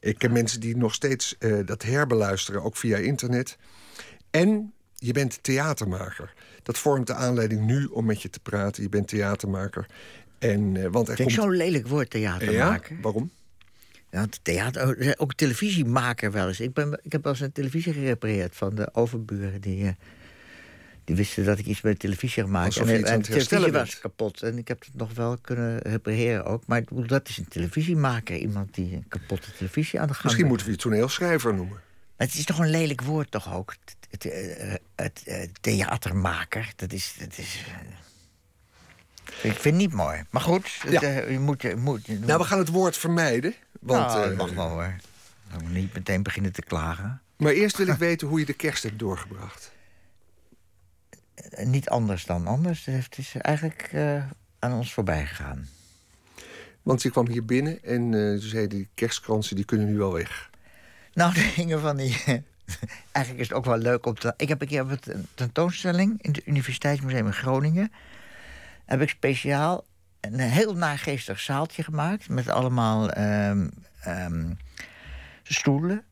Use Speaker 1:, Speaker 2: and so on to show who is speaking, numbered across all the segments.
Speaker 1: Ik ken mensen die nog steeds eh, dat herbeluisteren, ook via internet. En je bent theatermaker. Dat vormt de aanleiding nu om met je te praten. Je bent theatermaker. En, uh, want er
Speaker 2: Vind
Speaker 1: komt...
Speaker 2: zo'n lelijk woord, theatermaker.
Speaker 1: Ja? Waarom?
Speaker 2: Ja, theater, oh, ook televisiemaker wel eens. Ik, ben, ik heb wel eens een televisie gerepareerd van de overburen. Die, uh, die wisten dat ik iets met televisie gemaakt
Speaker 1: Alsof
Speaker 2: en, en de televisie was kapot. En ik heb het nog wel kunnen repareren ook. Maar dat is een televisiemaker. Iemand die een kapotte televisie aan de gang
Speaker 1: Misschien moeten we je toneelschrijver noemen.
Speaker 2: Het is toch een lelijk woord toch ook? Het, het, eh, het, eh, theatermaker, dat is... Dat is eh, ik vind het niet mooi. Maar goed,
Speaker 1: Ja.
Speaker 2: je moet... Je moet je-
Speaker 1: Nou, we gaan het woord vermijden. Want,
Speaker 2: Nou, dat mag wel hoor. Dan moet niet meteen beginnen te klagen.
Speaker 1: maar eerst wil ik weten hoe je de kerst hebt doorgebracht.
Speaker 2: Eh, niet anders dan anders. Het is eigenlijk eh, aan ons voorbij gegaan.
Speaker 1: Want je kwam hier binnen en eh ze zei die kerstkransen die kunnen nu wel weg.
Speaker 2: Nou, de dingen van die. Eigenlijk is het ook wel leuk om te. Ik heb een keer op een tentoonstelling in het Universiteitsmuseum in Groningen. Heb ik speciaal een heel naargeestig zaaltje gemaakt. Met allemaal ehm, ehm, stoelen.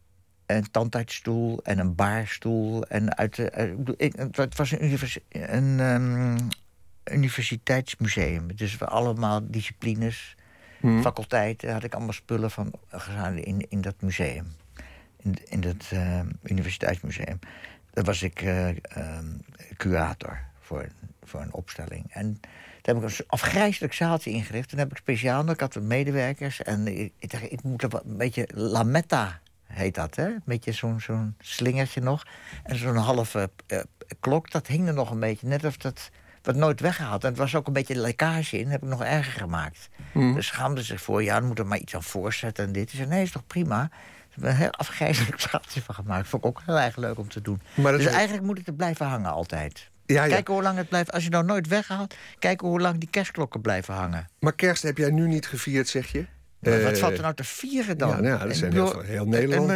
Speaker 2: Een tandartsstoel en een baarstoel. En uit de, eh, het was een, univers- een ehm, universiteitsmuseum. Dus we allemaal disciplines,
Speaker 1: Hm.
Speaker 2: faculteiten. Had ik allemaal spullen van gedaan in, in dat museum in, in het eh, universiteitsmuseum. Daar was ik eh, ehm, curator voor, voor een opstelling. En daar heb ik een afgrijzelijk zaaltje ingericht. En heb ik speciaal, ik had wat medewerkers. En ik, ik dacht, ik moet er wat, een beetje lametta heet dat, hè? Beetje zo'n zo'n slingertje nog. En zo'n halve eh, klok, dat hing er nog een beetje. Net of dat werd nooit weggehaald. En het was ook een beetje lekkage in, dat heb ik nog erger gemaakt. Dus schaamde zich voor, ja, dan moet er maar iets aan voorzetten en dit. Ze zei, nee, is toch prima? Ze hebben een heel afgrijzelijk zaaltje van gemaakt. Vond ik ook heel erg leuk om te doen.
Speaker 1: Maar
Speaker 2: dus
Speaker 1: is-
Speaker 2: eigenlijk moet het er blijven hangen altijd.
Speaker 1: Ja, ja.
Speaker 2: Kijken hoe lang het blijft. Als je nou nooit weghaalt, kijken hoe lang die kerstklokken blijven hangen.
Speaker 1: Maar kerst heb jij nu niet gevierd, zeg je?
Speaker 2: Maar wat
Speaker 1: Eh,
Speaker 2: valt er nou te vieren dan?
Speaker 1: ja, nou dat
Speaker 2: En
Speaker 1: zijn heel heel Nederland.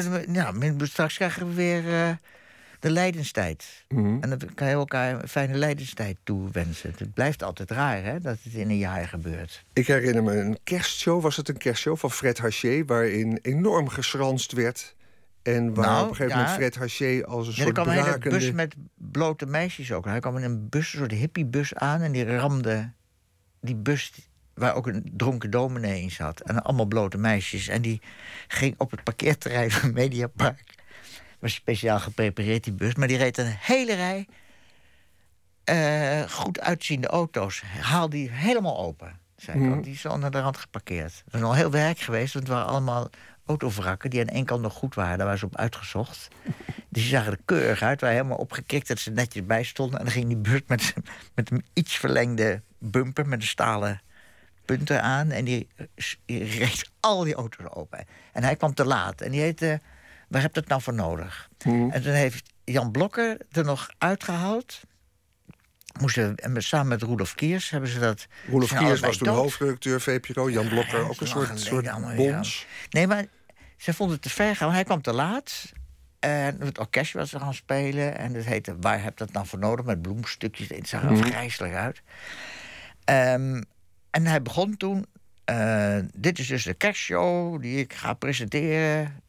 Speaker 2: en straks krijgen we weer eh, de lijdenstijd.
Speaker 1: Mhm.
Speaker 2: En dan kan je elkaar een fijne lijdenstijd toewensen. Het blijft altijd raar, hè, dat het in een jaar gebeurt.
Speaker 1: Ik herinner me een kerstshow, was het een kerstshow van Fred Haché... waarin enorm geschranst werd. En waar
Speaker 2: Nou,
Speaker 1: op een gegeven
Speaker 2: ja.
Speaker 1: moment Fred Haché als een
Speaker 2: Ja, er
Speaker 1: soort
Speaker 2: kwam een hele
Speaker 1: brakende...
Speaker 2: bus met blote meisjes ook. Hij kwam in een bus, een soort hippiebus aan... en die ramde die bus waar ook een dronken dominee in zat. En allemaal blote meisjes. En die ging op het parkeerterrein van Mediapark. Was speciaal geprepareerd, die bus. Maar die reed een hele rij eh, goed uitziende auto's. Haal die helemaal open. Zei ik ook. Die is onder de rand geparkeerd. Dat is al heel werk geweest, want het waren allemaal autovrakken... die aan één kant nog goed waren, daar waren ze op uitgezocht. Dus die zagen er keurig uit, waren helemaal opgekikt... dat ze netjes bij stonden. En dan ging die bus met, met een iets verlengde bumper... met een stalen punten aan. En die, eh, die reed al die auto's open. En hij kwam te laat. En die heette, waar heb je het nou voor nodig?
Speaker 1: Mhm.
Speaker 2: En toen heeft Jan Blokker er nog uitgehaald. Moesten, en samen met Rudolf Kiers hebben ze dat...
Speaker 1: Roelof Kiers was toen
Speaker 2: dood.
Speaker 1: hoofdredacteur VPRO. Jan Blokker
Speaker 2: Ja,
Speaker 1: ook een
Speaker 2: dat
Speaker 1: soort, soort
Speaker 2: allemaal, ja.
Speaker 1: bons.
Speaker 2: Nee, maar ze vonden het te ver gaan. Hij kwam te laat. En het orkestje was er gaan spelen. En het heette Waar heb je dat nou voor nodig? Met bloemstukjes. Het zag er
Speaker 1: Mhm.
Speaker 2: afgrijzelijk uit. Ehm, en hij begon toen... eh, dit is dus de kerstshow die ik ga presenteren.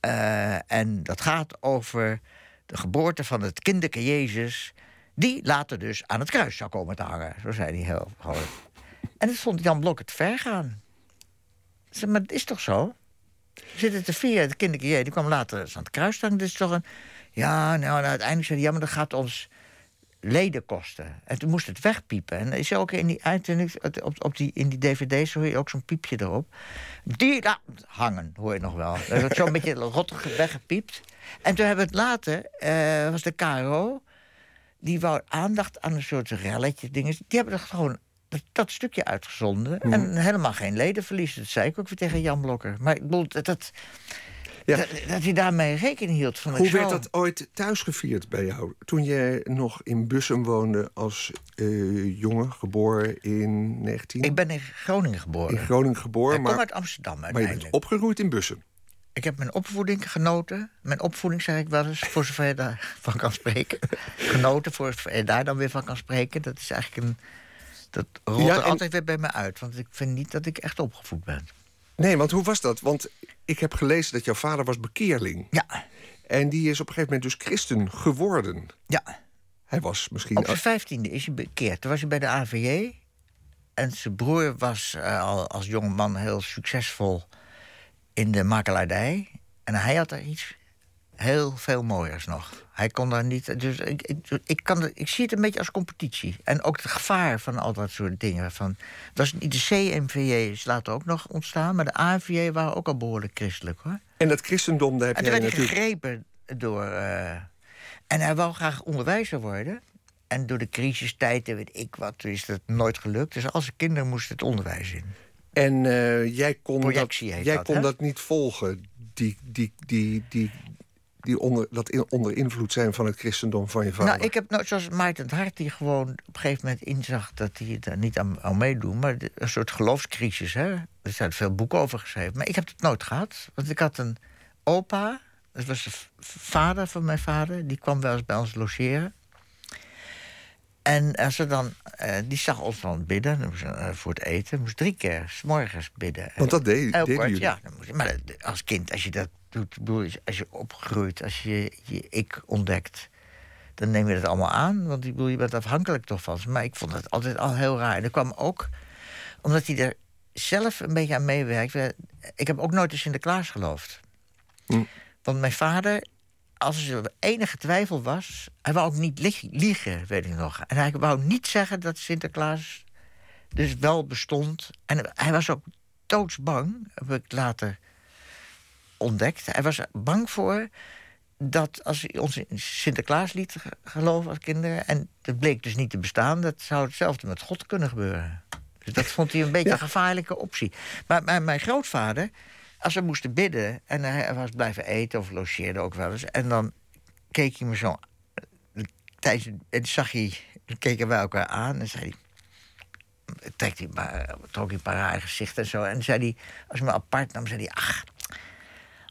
Speaker 2: Eh, en dat gaat over de geboorte van het kinderke Jezus... die later dus aan het kruis zou komen te hangen. Zo zei hij heel. En dat vond Jan Blok het ver gaan. Maar het is toch zo? Zitten te vieren, het kinderke Jezus, die kwam later eens aan het kruis staan. Dit is toch een... Ja, nou, en uiteindelijk zei hij, ja, maar dat gaat ons leden kosten. En toen moest het wegpiepen. En is ook in die uitzending, op, op die, in die dvd's hoor je ook zo'n piepje erop. Die hangen, hoor je nog wel. Dat wordt zo'n beetje rottig weggepiept. En toen hebben we het later, eh, was de KRO... die wou aandacht aan een soort relletje dingen. Die hebben er gewoon dat, dat stukje uitgezonden. En helemaal geen ledenverlies. Dat zei ik ook weer tegen Jan Blokker. Maar ik bedoel, dat, dat,
Speaker 1: Ja.
Speaker 2: dat, dat hij daarmee rekening hield. Van
Speaker 1: Hoe werd dat ooit thuis gevierd bij jou? Toen jij nog in Bussum woonde als eh, jongen, geboren in 19...
Speaker 2: Ik ben in Groningen geboren.
Speaker 1: in Groningen geboren,
Speaker 2: ik kom uit Amsterdam
Speaker 1: maar je bent opgegroeid in Bussum.
Speaker 2: Ik heb mijn opvoeding genoten. Mijn opvoeding, zeg ik wel eens, voor zover je daarvan kan spreken. genoten, voor zover je daar dan weer van kan spreken. Dat is eigenlijk een... Dat rolt
Speaker 1: Ja, en-
Speaker 2: altijd weer bij me uit. Want ik vind niet dat ik echt opgevoed ben.
Speaker 1: Nee, want hoe was dat? Want ik heb gelezen dat jouw vader was bekeerling.
Speaker 2: Ja.
Speaker 1: En die is op een gegeven moment dus christen geworden.
Speaker 2: Ja.
Speaker 1: Hij was misschien...
Speaker 2: Op zijn vijftiende is hij bekeerd. Toen was hij bij de AVJ. En zijn broer was uh, al als jongeman heel succesvol in de makelaardij. En hij had er iets heel veel mooiers nog. Hij kon daar niet. Dus ik, ik, ik, kan, ik zie het een beetje als competitie. En ook het gevaar van al dat soort dingen. Van, was, de CMVJ is later ook nog ontstaan, maar de AVJ waren ook al behoorlijk christelijk hoor.
Speaker 1: En dat christendom, daar heb
Speaker 2: en werd
Speaker 1: natuurlijk...
Speaker 2: hij gegrepen door. Uh, en hij wou graag onderwijzer worden. En door de crisistijd weet ik wat, is dat nooit gelukt. Dus als kinderen moesten het onderwijs in.
Speaker 1: En uh, jij kon, dat, jij
Speaker 2: dat,
Speaker 1: kon dat niet volgen, die, die, die, die, die onder, dat in, onder invloed zijn van het christendom van je vader?
Speaker 2: Nou, ik heb nou, zoals Maarten Hart, die gewoon op een gegeven moment inzag dat hij er niet aan, aan meedoen, maar een soort geloofscrisis. Hè? Er zijn veel boeken over geschreven. Maar ik heb het nooit gehad. Want ik had een opa, dat was de vader van mijn vader, die kwam wel eens bij ons logeren. En als ze dan, uh, die zag ons dan bidden uh, voor het eten. Moest drie keer s morgens bidden.
Speaker 1: Want dat deed, deden
Speaker 2: kort,
Speaker 1: jullie?
Speaker 2: Ja, moest, maar als kind, als je dat doet, als je opgroeit, als je je ik ontdekt, dan neem je dat allemaal aan. Want ik bedoel, je bent afhankelijk toch van ze. Maar ik vond het altijd al heel raar. En dat kwam ook omdat hij er zelf een beetje aan meewerkte. Ik heb ook nooit in Sinterklaas geloofd.
Speaker 1: Hm.
Speaker 2: Want mijn vader, als er enige twijfel was, hij wou ook niet liegen, weet ik nog. En hij wou niet zeggen dat Sinterklaas dus wel bestond. En hij was ook doodsbang, heb ik later ontdekt. Hij was bang voor dat als hij ons in Sinterklaas liet geloven als kinderen... en dat bleek dus niet te bestaan, dat zou hetzelfde met God kunnen gebeuren. Dus dat vond hij een beetje een gevaarlijke optie. Maar, maar mijn grootvader, als we moesten bidden... en hij was blijven eten of logeerde ook wel eens... en dan keek hij me zo... Tijdens, en zag hij, keken wij elkaar aan en zei hij... Trekt hij maar, trok hij een paar rare gezichten en zo. En zei hij, als hij me apart nam, zei hij... ach,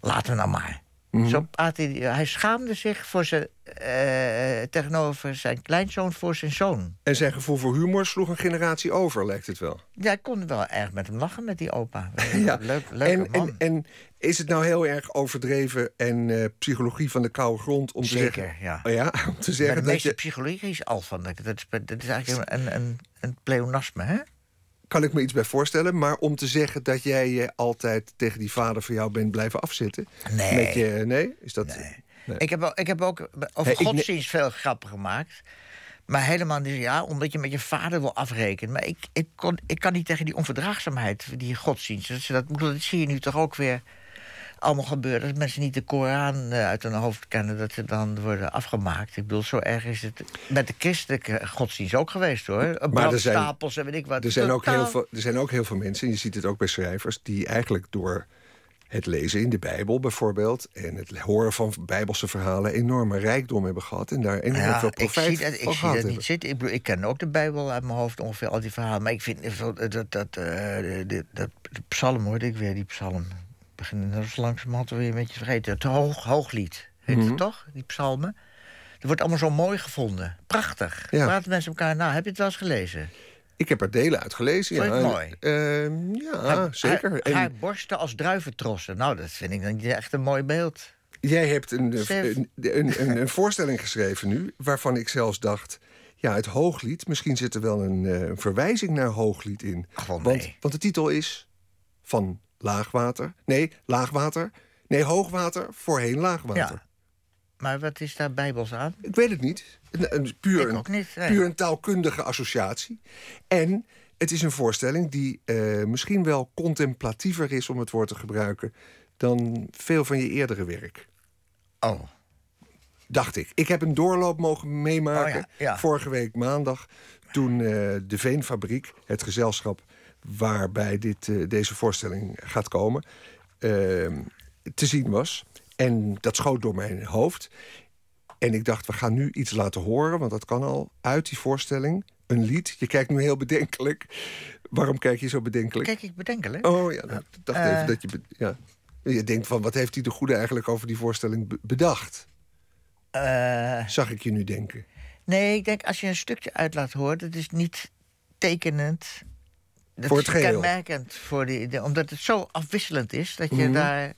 Speaker 2: laten we nou maar.
Speaker 1: Mhm.
Speaker 2: Zo hij, hij schaamde zich voor zijn, eh, tegenover zijn kleinzoon voor zijn zoon.
Speaker 1: En zijn gevoel voor humor sloeg een generatie over, lijkt het wel.
Speaker 2: Ja, ik kon wel erg met hem lachen, met die opa.
Speaker 1: Ja.
Speaker 2: Leuk, leuke
Speaker 1: En,
Speaker 2: man.
Speaker 1: en, en is het nou heel erg overdreven en eh, psychologie van de koude grond om te
Speaker 2: Zeker,
Speaker 1: zeggen...
Speaker 2: ja.
Speaker 1: Oh ja, om te
Speaker 2: Maar
Speaker 1: zeggen
Speaker 2: de
Speaker 1: dat
Speaker 2: meeste
Speaker 1: je...
Speaker 2: psychologie is al van. Dat, dat, is, dat is eigenlijk een, een, een pleonasme, hè?
Speaker 1: Kan ik me iets bij voorstellen, maar om te zeggen dat jij je altijd tegen die vader van jou bent blijven afzitten.
Speaker 2: Nee.
Speaker 1: Met je, nee? Is dat...
Speaker 2: Nee.
Speaker 1: Nee.
Speaker 2: Ik, heb, ook- ik heb ook over
Speaker 1: Nee,
Speaker 2: godsdienst veel grappen gemaakt. Maar helemaal niet, ja, omdat je met je vader wil afrekenen. Maar ik, ik, kon, ik kan niet tegen die onverdraagzaamheid, die godsdienst. Dat, dat, dat zie je nu toch ook weer allemaal gebeuren. Dat mensen niet de Koran eh, uit hun hoofd kennen, dat ze dan worden afgemaakt. Ik bedoel, zo erg is het met de christelijke godsdienst ook geweest, hoor.
Speaker 1: er zijn-
Speaker 2: Brandstapels en weet ik wat.
Speaker 1: Er zijn, ook heel veel, er zijn ook heel veel mensen, en je ziet het ook bij schrijvers... die eigenlijk door het lezen in de Bijbel bijvoorbeeld... en het horen van bijbelse verhalen enorme rijkdom hebben gehad... en daar enorm
Speaker 2: Ja,
Speaker 1: veel
Speaker 2: ik
Speaker 1: profijt
Speaker 2: zie dat, ik
Speaker 1: van
Speaker 2: zie dat
Speaker 1: hebben.
Speaker 2: niet zitten. Ik, ik ken ook de Bijbel uit mijn hoofd, ongeveer al die verhalen. Maar ik vind dat, dat, dat, eh, dat de psalm, hoorde ik weer, die psalm. Ik begin er zo langzamerhand weer een beetje te vergeten. Het hoog, hooglied, heet
Speaker 1: Mhm.
Speaker 2: het toch, die psalmen? Dat wordt allemaal zo mooi gevonden. Prachtig.
Speaker 1: Ja.
Speaker 2: Praten mensen elkaar na. Heb je het wel eens gelezen?
Speaker 1: Ik heb er delen uit gelezen.
Speaker 2: Vond
Speaker 1: ja.
Speaker 2: het mooi?
Speaker 1: Ehm, ja,
Speaker 2: Haar-
Speaker 1: zeker.
Speaker 2: Haar,
Speaker 1: En
Speaker 2: haar borsten als druiventrossen. Nou, dat vind ik dan echt een mooi beeld.
Speaker 1: jij hebt een, een, een, voorstelling geschreven nu... waarvan ik zelfs dacht... ja, het hooglied, misschien zit er wel een eh, verwijzing naar hooglied in.
Speaker 2: Gewoon
Speaker 1: Want,
Speaker 2: nee.
Speaker 1: want de titel is van laagwater... nee, laagwater... nee, hoogwater, voorheen laagwater.
Speaker 2: Ja. Maar wat is daar bijbels aan?
Speaker 1: Ik weet het niet. Een, een- puur, een,
Speaker 2: ook niet, nee.
Speaker 1: puur een taalkundige associatie. En het is een voorstelling die eh, misschien wel contemplatiever is, om het woord te gebruiken, dan veel van je eerdere werk.
Speaker 2: Oh,
Speaker 1: Dacht ik. Ik heb een doorloop mogen meemaken
Speaker 2: Oh ja, ja.
Speaker 1: vorige week maandag. Toen eh, de Veenfabriek, het gezelschap waarbij dit, eh, deze voorstelling gaat komen, eh, te zien was. En dat schoot door mijn hoofd. En ik dacht, we gaan nu iets laten horen, want dat kan al uit die voorstelling. Een lied. Je kijkt nu heel bedenkelijk. Waarom kijk je zo bedenkelijk?
Speaker 2: kijk ik bedenkelijk.
Speaker 1: Oh ja, nou, ik dacht
Speaker 2: Eh.
Speaker 1: even dat je. Ja. Je denkt van, wat heeft hij de goede eigenlijk over die voorstelling be- bedacht?
Speaker 2: Eh,
Speaker 1: Zag ik je nu denken.
Speaker 2: Nee, ik denk als je een stukje uit laat horen, dat is niet tekenend Dat
Speaker 1: Voor het
Speaker 2: is
Speaker 1: geheel.
Speaker 2: kenmerkend voor die, de- omdat het zo afwisselend is dat je
Speaker 1: Mhm.
Speaker 2: daar.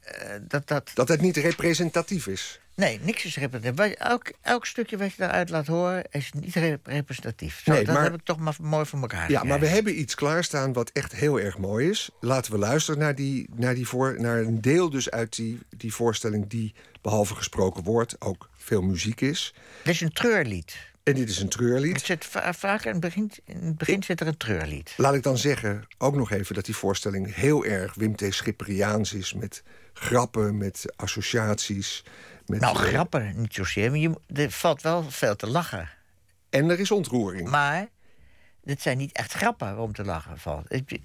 Speaker 2: eh, dat, dat,
Speaker 1: Dat het niet representatief is.
Speaker 2: nee, niks is representatief. Elk, elk stukje wat je daaruit laat horen is niet re- representatief. Zo,
Speaker 1: Nee,
Speaker 2: dat
Speaker 1: maar-
Speaker 2: heb ik toch maar mooi voor elkaar
Speaker 1: Ja, maar we hebben iets klaarstaan wat echt heel erg mooi is. Laten we luisteren naar, die, naar, die voor, naar een deel dus uit die, die voorstelling... die behalve gesproken woord ook veel muziek is.
Speaker 2: Dit is een treurlied.
Speaker 1: En dit is een treurlied.
Speaker 2: Het zit va- vaak in het begin, in het begin zit er een treurlied.
Speaker 1: Laat ik dan zeggen, ook nog even, dat die voorstelling heel erg Wim T. Schipperiaans is. Met grappen, met associaties. Met,
Speaker 2: Nou,
Speaker 1: eh,
Speaker 2: grappen niet zozeer. Maar je, er valt wel veel te lachen.
Speaker 1: En er is ontroering.
Speaker 2: Maar dit zijn niet echt grappen waarom te lachen valt. Ik,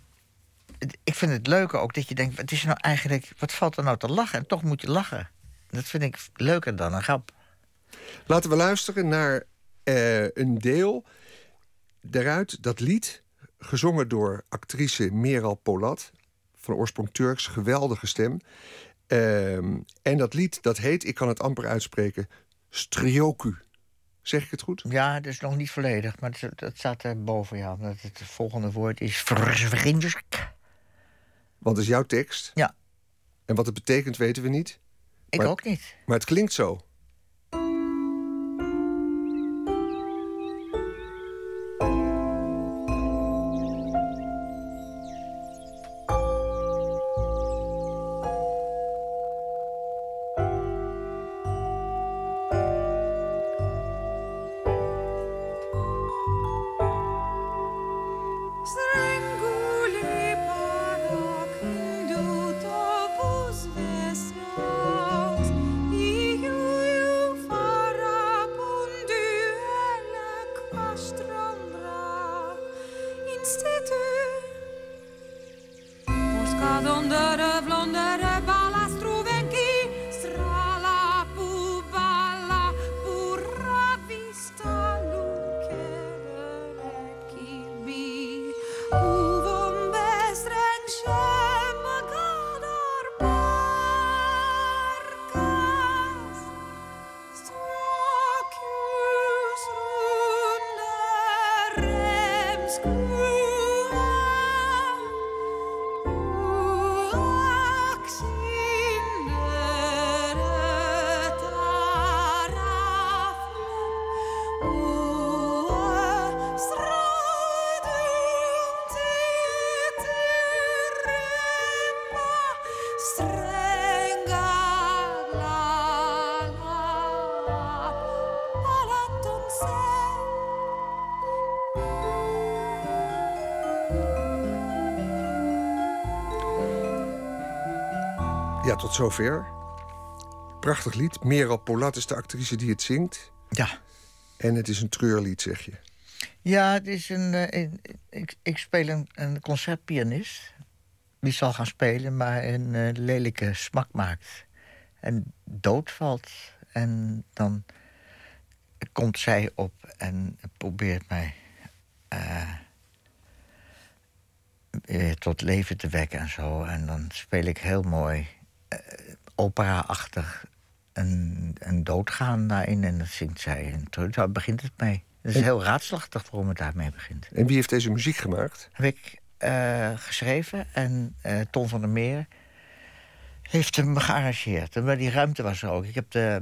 Speaker 2: het- ik vind het leuke ook dat je denkt: wat is nou eigenlijk, wat valt er nou te lachen? En toch moet je lachen. Dat vind ik leuker dan een grap.
Speaker 1: Laten we luisteren naar eh, een deel daaruit, dat lied, gezongen door actrice Meral Polat, van oorsprong Turks, geweldige stem. Ehm, en dat lied, dat heet, ik kan het amper uitspreken, Strioku. Zeg ik het goed?
Speaker 2: Ja, dat is nog niet volledig, maar dat, dat staat er boven. Ja, omdat het volgende woord is verzwindersk.
Speaker 1: Want het is jouw tekst.
Speaker 2: Ja,
Speaker 1: En wat het betekent weten we niet.
Speaker 2: ik
Speaker 1: Maar-
Speaker 2: ook niet.
Speaker 1: Maar het klinkt zo. Zover. Prachtig lied. Meral Polat is de actrice die het zingt.
Speaker 2: Ja.
Speaker 1: En het is een treurlied, zeg je.
Speaker 2: Ja, het is een, eh, ik, ik speel een, een concertpianist. Die zal gaan spelen, maar een eh, lelijke smak maakt. En doodvalt. En dan komt zij op en probeert mij weer tot leven te wekken en zo. En dan speel ik heel mooi opera-achtig een, een doodgaan daarin. En dat zingt zij. En daar begint het mee. Het is
Speaker 1: En-
Speaker 2: heel raadslachtig waarom het daarmee begint.
Speaker 1: En wie heeft deze muziek gemaakt?
Speaker 2: Heb ik eh, geschreven en eh Tom van der Meer heeft hem gearrangeerd. En maar die ruimte was er ook. Ik heb de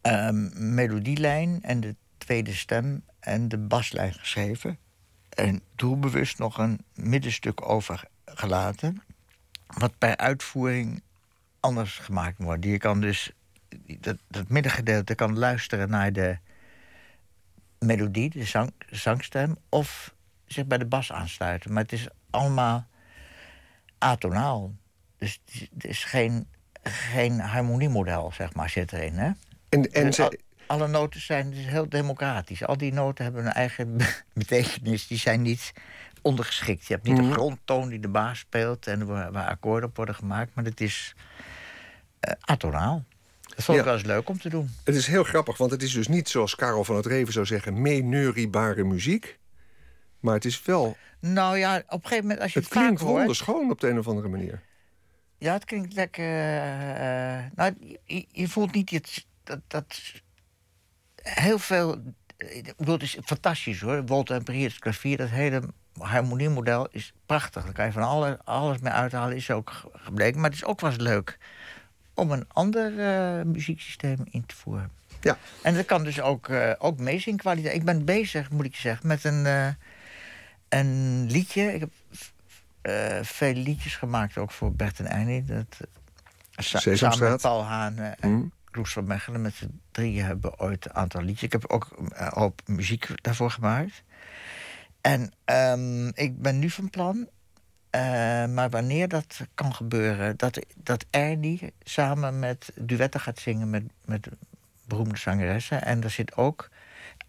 Speaker 2: ehm, melodielijn en de tweede stem en de baslijn geschreven. En doelbewust nog een middenstuk overgelaten. Wat per uitvoering anders gemaakt wordt. Die je kan dus, dat, dat middengedeelte kan luisteren naar de melodie, de zang, zangstem, of zich bij de bas aansluiten. Maar het is allemaal atonaal. Dus er is geen, geen harmoniemodel, zeg maar, zit erin. Hè?
Speaker 1: En, en
Speaker 2: Dus al- alle noten zijn dus heel democratisch. Al die noten hebben een eigen betekenis. Die zijn niet ondergeschikt. Je hebt niet
Speaker 1: Mhm.
Speaker 2: een grondtoon die de baas speelt... en waar, waar akkoorden op worden gemaakt. Maar het is atonaal. Dat vond ik
Speaker 1: Ja.
Speaker 2: wel eens leuk om te doen.
Speaker 1: het is heel grappig, want het is dus niet zoals Karel van het Reven zou zeggen... meeneuriebare muziek. Maar het is wel...
Speaker 2: Nou ja, op een gegeven moment als je
Speaker 1: Het
Speaker 2: het, vaak
Speaker 1: klinkt
Speaker 2: hoort...
Speaker 1: wonderschoon op de een of andere manier.
Speaker 2: Ja, het klinkt lekker. eh, eh, nou, je, je voelt niet het, dat, dat. Heel veel. Ik bedoel, het is fantastisch hoor. Walter en Prier, het klavier, dat hele harmoniemodel is prachtig. Daar kan je van alle, alles mee uithalen, is ook ge- gebleken. Maar het is ook wel eens leuk om een ander eh, muzieksysteem in te voeren.
Speaker 1: Ja.
Speaker 2: En dat kan dus ook, eh ook meezingkwaliteit. Ik ben bezig, moet ik je zeggen, met een, eh, een liedje. Ik heb eh, veel liedjes gemaakt, ook voor Bert en Einie. Dat, sa- samen met Paul Haan en. Kloes van Mechelen. Met z'n drieën hebben ooit een aantal liedjes. Ik heb ook een hoop muziek daarvoor gemaakt. En ehm, ik ben nu van plan, maar wanneer dat kan gebeuren... dat, dat Ernie samen met duetten gaat zingen met, met beroemde zangeressen. En er zit ook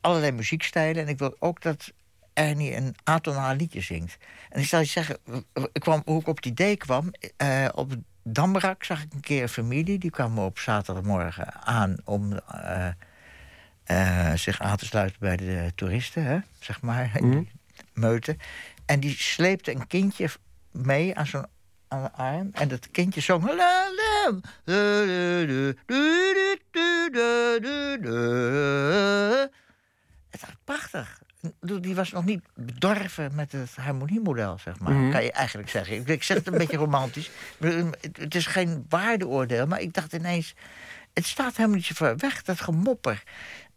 Speaker 2: allerlei muziekstijlen. En ik wil ook dat Ernie een atonaal liedje zingt. En ik zal je zeggen, ik kwam, hoe ik op het idee kwam... eh, op Damrak zag ik een keer een familie. Die kwam op zaterdagmorgen aan om... eh, eh, zich aan te sluiten bij de toeristen, hè, zeg maar, in die meute. En die sleepte een kindje mee aan zo'n aan de arm. En dat kindje zong... La, la. Het was prachtig. Die was nog niet bedorven met het harmoniemodel, zeg maar. Kan je eigenlijk zeggen. Ik, ik zeg het een beetje romantisch. Het, is geen waardeoordeel, maar ik dacht ineens... Het staat helemaal niet zo ver weg, dat gemopper.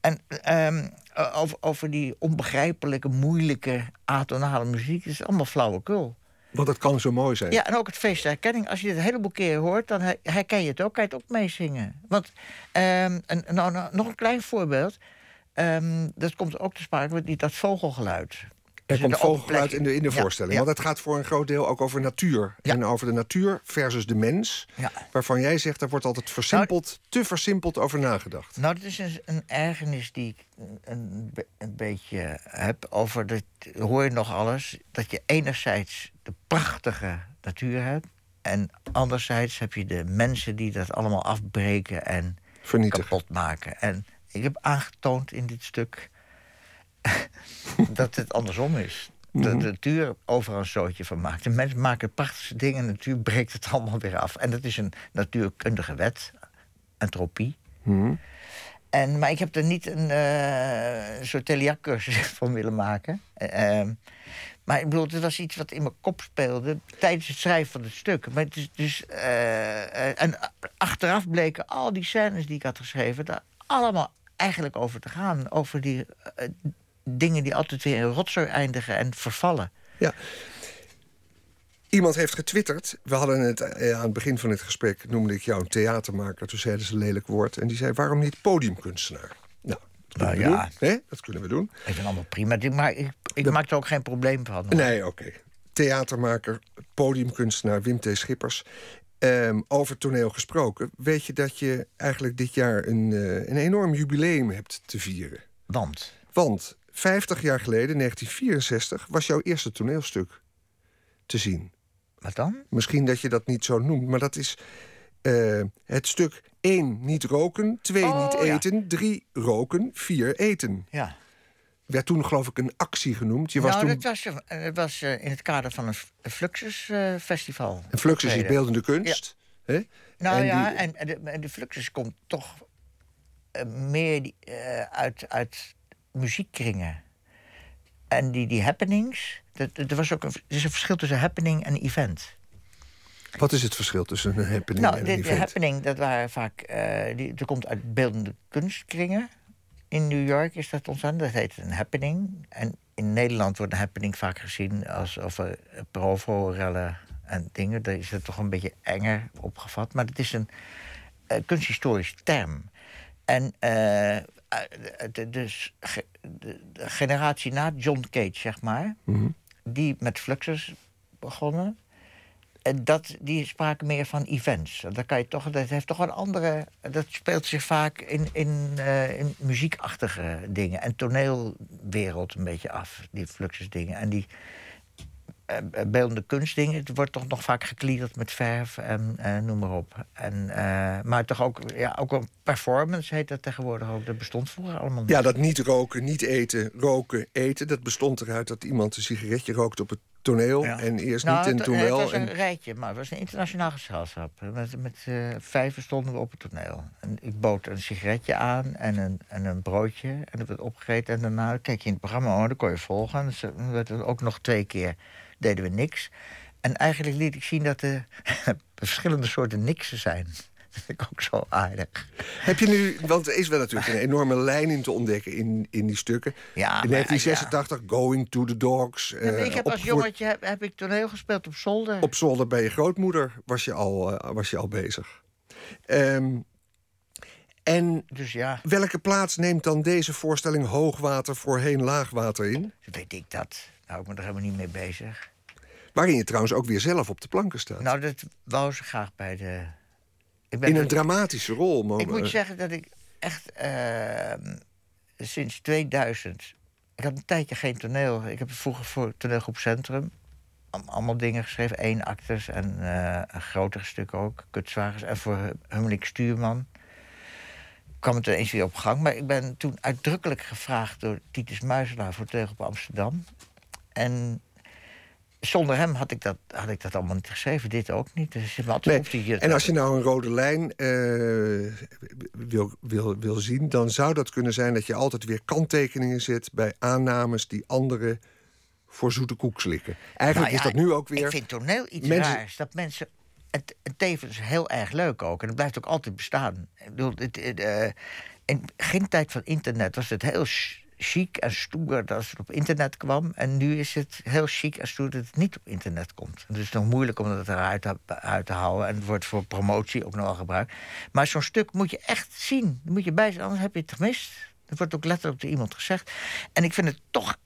Speaker 2: En ehm, over, over die onbegrijpelijke, moeilijke, atonale muziek... is allemaal flauwekul.
Speaker 1: Want dat kan zo mooi zijn.
Speaker 2: Ja, en ook het feest der herkenning. Als je dit een heleboel keren hoort, dan her- herken je het ook. Kan je het ook meezingen. Want, ehm, nou, nou, nog een klein voorbeeld. Ehm, dat komt ook te sprake met dat vogelgeluid.
Speaker 1: Er komt vogelgeluid in de, in de
Speaker 2: Ja,
Speaker 1: voorstelling.
Speaker 2: ja.
Speaker 1: Want het gaat voor een groot deel ook over natuur.
Speaker 2: Ja.
Speaker 1: En over de natuur versus de mens.
Speaker 2: Ja.
Speaker 1: Waarvan jij zegt, daar wordt altijd versimpeld, te versimpeld over nagedacht.
Speaker 2: Nou, dat is een, een ergernis die ik een, een, be- een beetje heb over dat hoor je nog alles dat je enerzijds de prachtige natuur hebt en anderzijds heb je de mensen die dat allemaal afbreken en
Speaker 1: Vernietigen.
Speaker 2: kapot maken. En ik heb aangetoond in dit stuk dat het andersom is. Dat de natuur overal een zootje van maakt. De mensen maken prachtige dingen en de natuur breekt het allemaal weer af. En dat is een natuurkundige wet, entropie.
Speaker 1: Mhm.
Speaker 2: En, maar ik heb er niet een eh, soort Telia-cursus van willen maken. Eh, ehm, maar ik bedoel, het was iets wat in mijn kop speelde tijdens het schrijven van het stuk. Maar het is dus, eh, en achteraf bleken al die scènes die ik had geschreven... daar allemaal eigenlijk over te gaan. Over die eh, dingen die altijd weer in rotzooi eindigen en vervallen.
Speaker 1: Ja. Iemand heeft getwitterd. We hadden het eh, aan het begin van het gesprek. noemde ik jou een theatermaker. Toen zeiden ze een lelijk woord. En die zei: waarom niet podiumkunstenaar? Nou, dat
Speaker 2: Nou
Speaker 1: we
Speaker 2: ja.
Speaker 1: doen. Hè? Dat kunnen we doen.
Speaker 2: Ik vind allemaal prima. Ik, maar ik, ik maak er ook geen probleem van. hoor.
Speaker 1: Nee, oké. Theatermaker, podiumkunstenaar Wim T. Schippers. Ehm, over toneel gesproken. Weet je dat je eigenlijk dit jaar een, eh, een enorm jubileum hebt te vieren?
Speaker 2: Want,
Speaker 1: Want 50 jaar geleden, 1964, was jouw eerste toneelstuk te zien.
Speaker 2: wat dan?
Speaker 1: Misschien dat je dat niet zo noemt, maar dat is eh, het stuk 1 niet roken, 2
Speaker 2: Oh,
Speaker 1: niet eten, 3 roken, 4 eten.
Speaker 2: Ja.
Speaker 1: Werd toen geloof ik een actie genoemd. Je was
Speaker 2: nou,
Speaker 1: toen
Speaker 2: dat was, eh, dat was eh, in het kader van een F- een Fluxus-festival.
Speaker 1: een Fluxus is beeldende kunst. Hè?
Speaker 2: Nou
Speaker 1: En
Speaker 2: ja,
Speaker 1: die-
Speaker 2: en, en de, de Fluxus komt toch eh, meer eh, uit, uit muziekkringen. En die, die happenings, dat, er, was ook een, er is een verschil tussen happening en event.
Speaker 1: Wat is het verschil tussen een happening
Speaker 2: Nou,
Speaker 1: en
Speaker 2: de,
Speaker 1: een
Speaker 2: de
Speaker 1: event?
Speaker 2: happening, dat waren vaak, eh die, dat komt uit beeldende kunstkringen. In New York is dat ontstaan, dat heet een happening. En in Nederland wordt een happening vaak gezien als over provo-rellen en dingen. Daar is het toch een beetje enger opgevat. Maar het is een eh, kunsthistorisch term. En eh, de, dus ge- de, de generatie na John Cage, zeg maar,
Speaker 1: Mhm.
Speaker 2: die met Fluxus begonnen. En dat, die spraken meer van events. Dat, kan je toch, dat heeft toch een andere. Dat speelt zich vaak in, in, eh, in muziekachtige dingen. En toneelwereld een beetje af, die Fluxus dingen. En die beeldende kunstdingen, het wordt toch nog vaak gekliederd met verf en eh, noem maar op. En, eh, maar toch ook, ja, ook een performance heet dat tegenwoordig ook. Dat bestond vroeger allemaal niet.
Speaker 1: Ja, dat niet roken, niet eten, roken, eten. Dat bestond eruit dat iemand een sigaretje rookte op het toneel
Speaker 2: Ja.
Speaker 1: en eerst
Speaker 2: Nou,
Speaker 1: niet en
Speaker 2: het-
Speaker 1: toen
Speaker 2: het
Speaker 1: wel.
Speaker 2: was een
Speaker 1: En,
Speaker 2: rijtje, maar het was een internationaal gezelschap. Met, met eh, vijven stonden we op het toneel. En ik bood een sigaretje aan en een, en een broodje. En dat werd opgegeten. En daarna keek je in het programma, oh, dan kon je volgen. Dus dan werd er ook nog twee keer deden we niks. En eigenlijk liet ik zien dat er verschillende soorten niksen zijn. Dat vind ik ook zo aardig.
Speaker 1: heb je nu, want er is wel natuurlijk een enorme lijn in te ontdekken in, in die stukken.
Speaker 2: Ja,
Speaker 1: in
Speaker 2: maar,
Speaker 1: 1986, Going to the Dogs.
Speaker 2: Ja,
Speaker 1: eh,
Speaker 2: ik heb als jongetje heb, heb ik toneel gespeeld op zolder.
Speaker 1: Op zolder bij je grootmoeder was je al, eh, was je al bezig. Ehm, en
Speaker 2: Dus ja,
Speaker 1: welke plaats neemt dan deze voorstelling hoogwater voorheen laagwater in?
Speaker 2: weet ik dat. Nou, ik ben er helemaal niet mee bezig.
Speaker 1: Waarin je trouwens ook weer zelf op de planken staat.
Speaker 2: Nou, dat wou ze graag bij de. Ik ben
Speaker 1: in een dramatische rol. Maar,
Speaker 2: Ik moet zeggen dat ik echt ehm, sinds 2000. Ik had een tijdje geen toneel. Ik heb vroeger voor toneelgroep Centrum allemaal dingen geschreven. één actes en eh, een grotere stuk ook. Kutzwagers. En voor Hummelik Stuurman kwam het er eens weer op gang. Maar ik ben toen uitdrukkelijk gevraagd door Titus Muizelaar voor Tegelop Amsterdam. En zonder hem had ik, dat, had ik dat allemaal niet geschreven. Dit ook niet. Dus je had
Speaker 1: Nee,
Speaker 2: je
Speaker 1: En als je nou een rode lijn eh, wil, wil, wil zien, dan zou dat kunnen zijn dat je altijd weer kanttekeningen zet bij aannames die anderen voor zoete koek slikken. Eigenlijk
Speaker 2: Nou ja,
Speaker 1: is dat nu ook weer.
Speaker 2: Ik vind toneel iets
Speaker 1: mensen-
Speaker 2: raars. Dat mensen... Het, het tevens heel erg leuk ook. En het blijft ook altijd bestaan. Ik bedoel, het, het, eh, in geen tijd van internet was het heel chic en stoer dat het op internet kwam. En nu is het heel chic en stoer dat het niet op internet komt. Het is nog moeilijk om dat eruit te, uit te houden. En het wordt voor promotie ook nog wel gebruikt. Maar zo'n stuk moet je echt zien. Daar moet je bij zijn, anders heb je het gemist. Dat wordt ook letterlijk door iemand gezegd. En ik vind het toch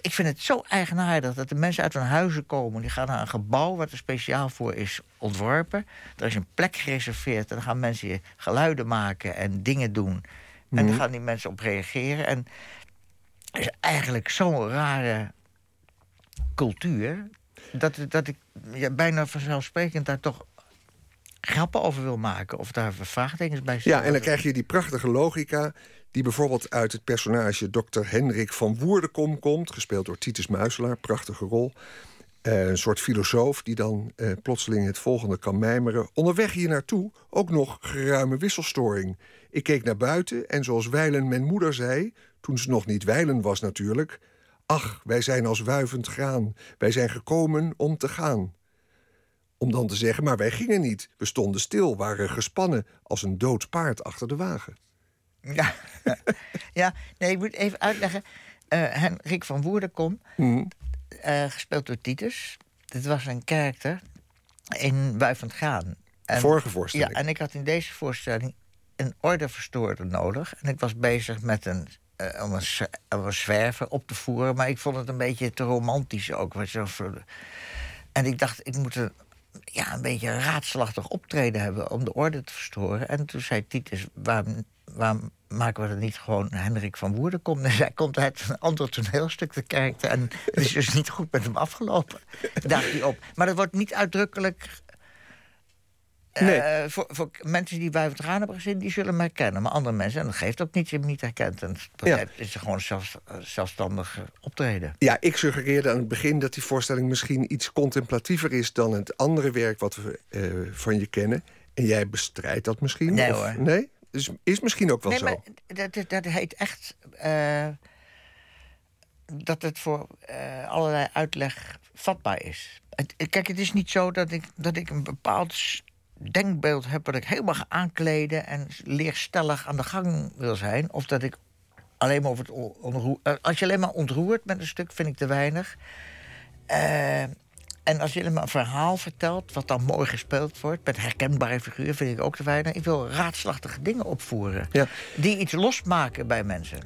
Speaker 2: ik vind het zo eigenaardig dat de mensen uit hun huizen komen. Die gaan naar een gebouw wat er speciaal voor is ontworpen. Er is een plek gereserveerd en dan gaan mensen geluiden maken en dingen doen. En daar gaan die mensen op reageren. En is eigenlijk zo'n rare cultuur. Dat, dat ik ja, bijna vanzelfsprekend daar toch grappen over wil maken. Of daar vraagtekens bij
Speaker 1: Ja,
Speaker 2: stellen.
Speaker 1: en dan krijg je die prachtige logica die bijvoorbeeld uit het personage Dr. Hendrik van Woerdenkom komt, gespeeld door Titus Muiselaar, prachtige rol. Eh, een soort filosoof die dan eh, plotseling het volgende kan mijmeren. Onderweg hier naartoe ook nog geruime wisselstoring. Ik keek naar buiten en zoals wijlen mijn moeder zei, toen ze nog niet wijlen was natuurlijk... Ach, wij zijn als wuivend graan, wij zijn gekomen om te gaan. Om dan te zeggen, maar wij gingen niet. We stonden stil, waren gespannen als een dood paard achter de wagen.
Speaker 2: Ja, ja nee, ik moet even uitleggen. Henrik van Woerdenkom,
Speaker 1: Hmm.
Speaker 2: eh, gespeeld door Titus. Dit was een karakter in Wuivend Gaan. En,
Speaker 1: Vorige
Speaker 2: ja,
Speaker 1: voorstelling.
Speaker 2: en ik had in deze voorstelling een ordeverstoorder nodig. En ik was bezig met een, eh, om, een, om op te voeren. Maar ik vond het een beetje te romantisch ook. En ik dacht, ik moet een, ja, een beetje raadselachtig optreden hebben om de orde te verstoren. En toen zei Titus, waarom, waarom maken we dat niet gewoon Hendrik van Woerden komt? En zij komt uit een ander toneelstuk te kijken. En het is dus niet goed met hem afgelopen. Dacht hij op. Maar dat wordt niet uitdrukkelijk eh,
Speaker 1: Nee.
Speaker 2: voor, voor mensen die bij het hebben gezien, die zullen me herkennen. Maar andere mensen, en dat geeft ook niet, je hem niet herkent. En
Speaker 1: Ja.
Speaker 2: is gewoon zelfs, zelfstandig eh, optreden.
Speaker 1: Ja, ik suggereerde aan het begin dat die voorstelling misschien iets contemplatiever is dan het andere werk wat we eh, van je kennen. En jij bestrijdt dat misschien?
Speaker 2: Nee,
Speaker 1: of,
Speaker 2: hoor.
Speaker 1: Nee? Dus is misschien ook wel
Speaker 2: nee,
Speaker 1: zo.
Speaker 2: maar dat, dat, heet echt eh, dat het voor eh, allerlei uitleg vatbaar is. Het, kijk, het is niet zo dat ik, dat ik een bepaald denkbeeld heb... wat ik helemaal ga aankleden en leerstellig aan de gang wil zijn. Of dat ik alleen maar over het ontroer... eh, als je alleen maar ontroert met een stuk, vind ik te weinig. Eh, en als je alleen maar een verhaal vertelt, wat dan mooi gespeeld wordt... met herkenbare figuren, vind ik ook te weinig. Ik wil raadslachtige dingen opvoeren.
Speaker 1: Ja.
Speaker 2: Die iets losmaken bij mensen.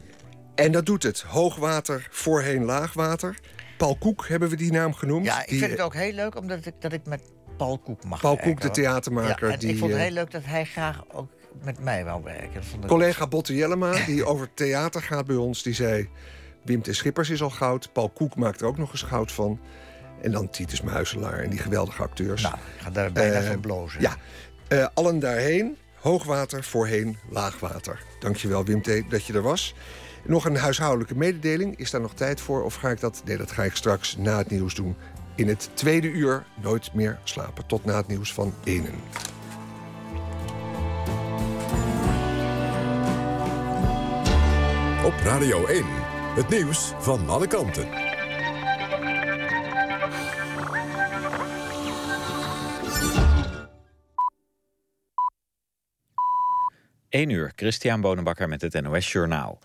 Speaker 1: En dat doet het. Hoogwater, voorheen laagwater. Paul Koek hebben we die naam genoemd.
Speaker 2: Ja, ik
Speaker 1: Die-
Speaker 2: vind het ook heel leuk omdat ik, dat ik met Paul Koek mag
Speaker 1: Paul. Koek, de theatermaker,
Speaker 2: Ja,
Speaker 1: die,
Speaker 2: ik vond het
Speaker 1: eh,
Speaker 2: heel leuk dat hij graag ook met mij wou werken. Vond ik
Speaker 1: Collega Botte Jellema, die over theater gaat bij ons, die zei... Wim T. Schippers is al goud. Paul Koek maakt er ook nog eens goud van. En dan Titus Muiselaar en die geweldige acteurs.
Speaker 2: Nou, ik ga daar bijna
Speaker 1: Eh,
Speaker 2: van blozen.
Speaker 1: Ja, Eh, allen daarheen. Hoogwater, voorheen, laagwater. Dankjewel Wim T. dat je er was. Nog een huishoudelijke mededeling. Is daar nog tijd voor? Of ga ik dat... Nee, dat ga ik straks na het nieuws doen. In het tweede uur Nooit meer slapen. Tot na het nieuws van Enen.
Speaker 3: Op Radio 1, het nieuws van alle kanten.
Speaker 4: 1 uur, Christian Bonenbakker met het NOS Journaal.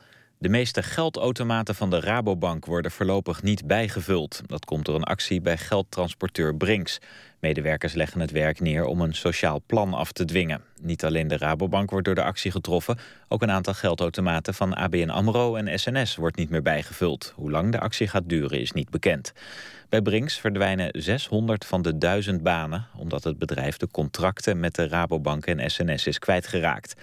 Speaker 4: De meeste geldautomaten van de Rabobank worden voorlopig niet bijgevuld. Dat komt door een actie bij geldtransporteur Brinks. Medewerkers leggen het werk neer om een sociaal plan af te dwingen. Niet alleen de Rabobank wordt door de actie getroffen... ook een aantal geldautomaten van ABN AMRO en SNS wordt niet meer bijgevuld. Hoe lang de actie gaat duren is niet bekend. Bij Brinks verdwijnen 600 van de 1000 banen... omdat het bedrijf de contracten met de Rabobank en SNS is kwijtgeraakt.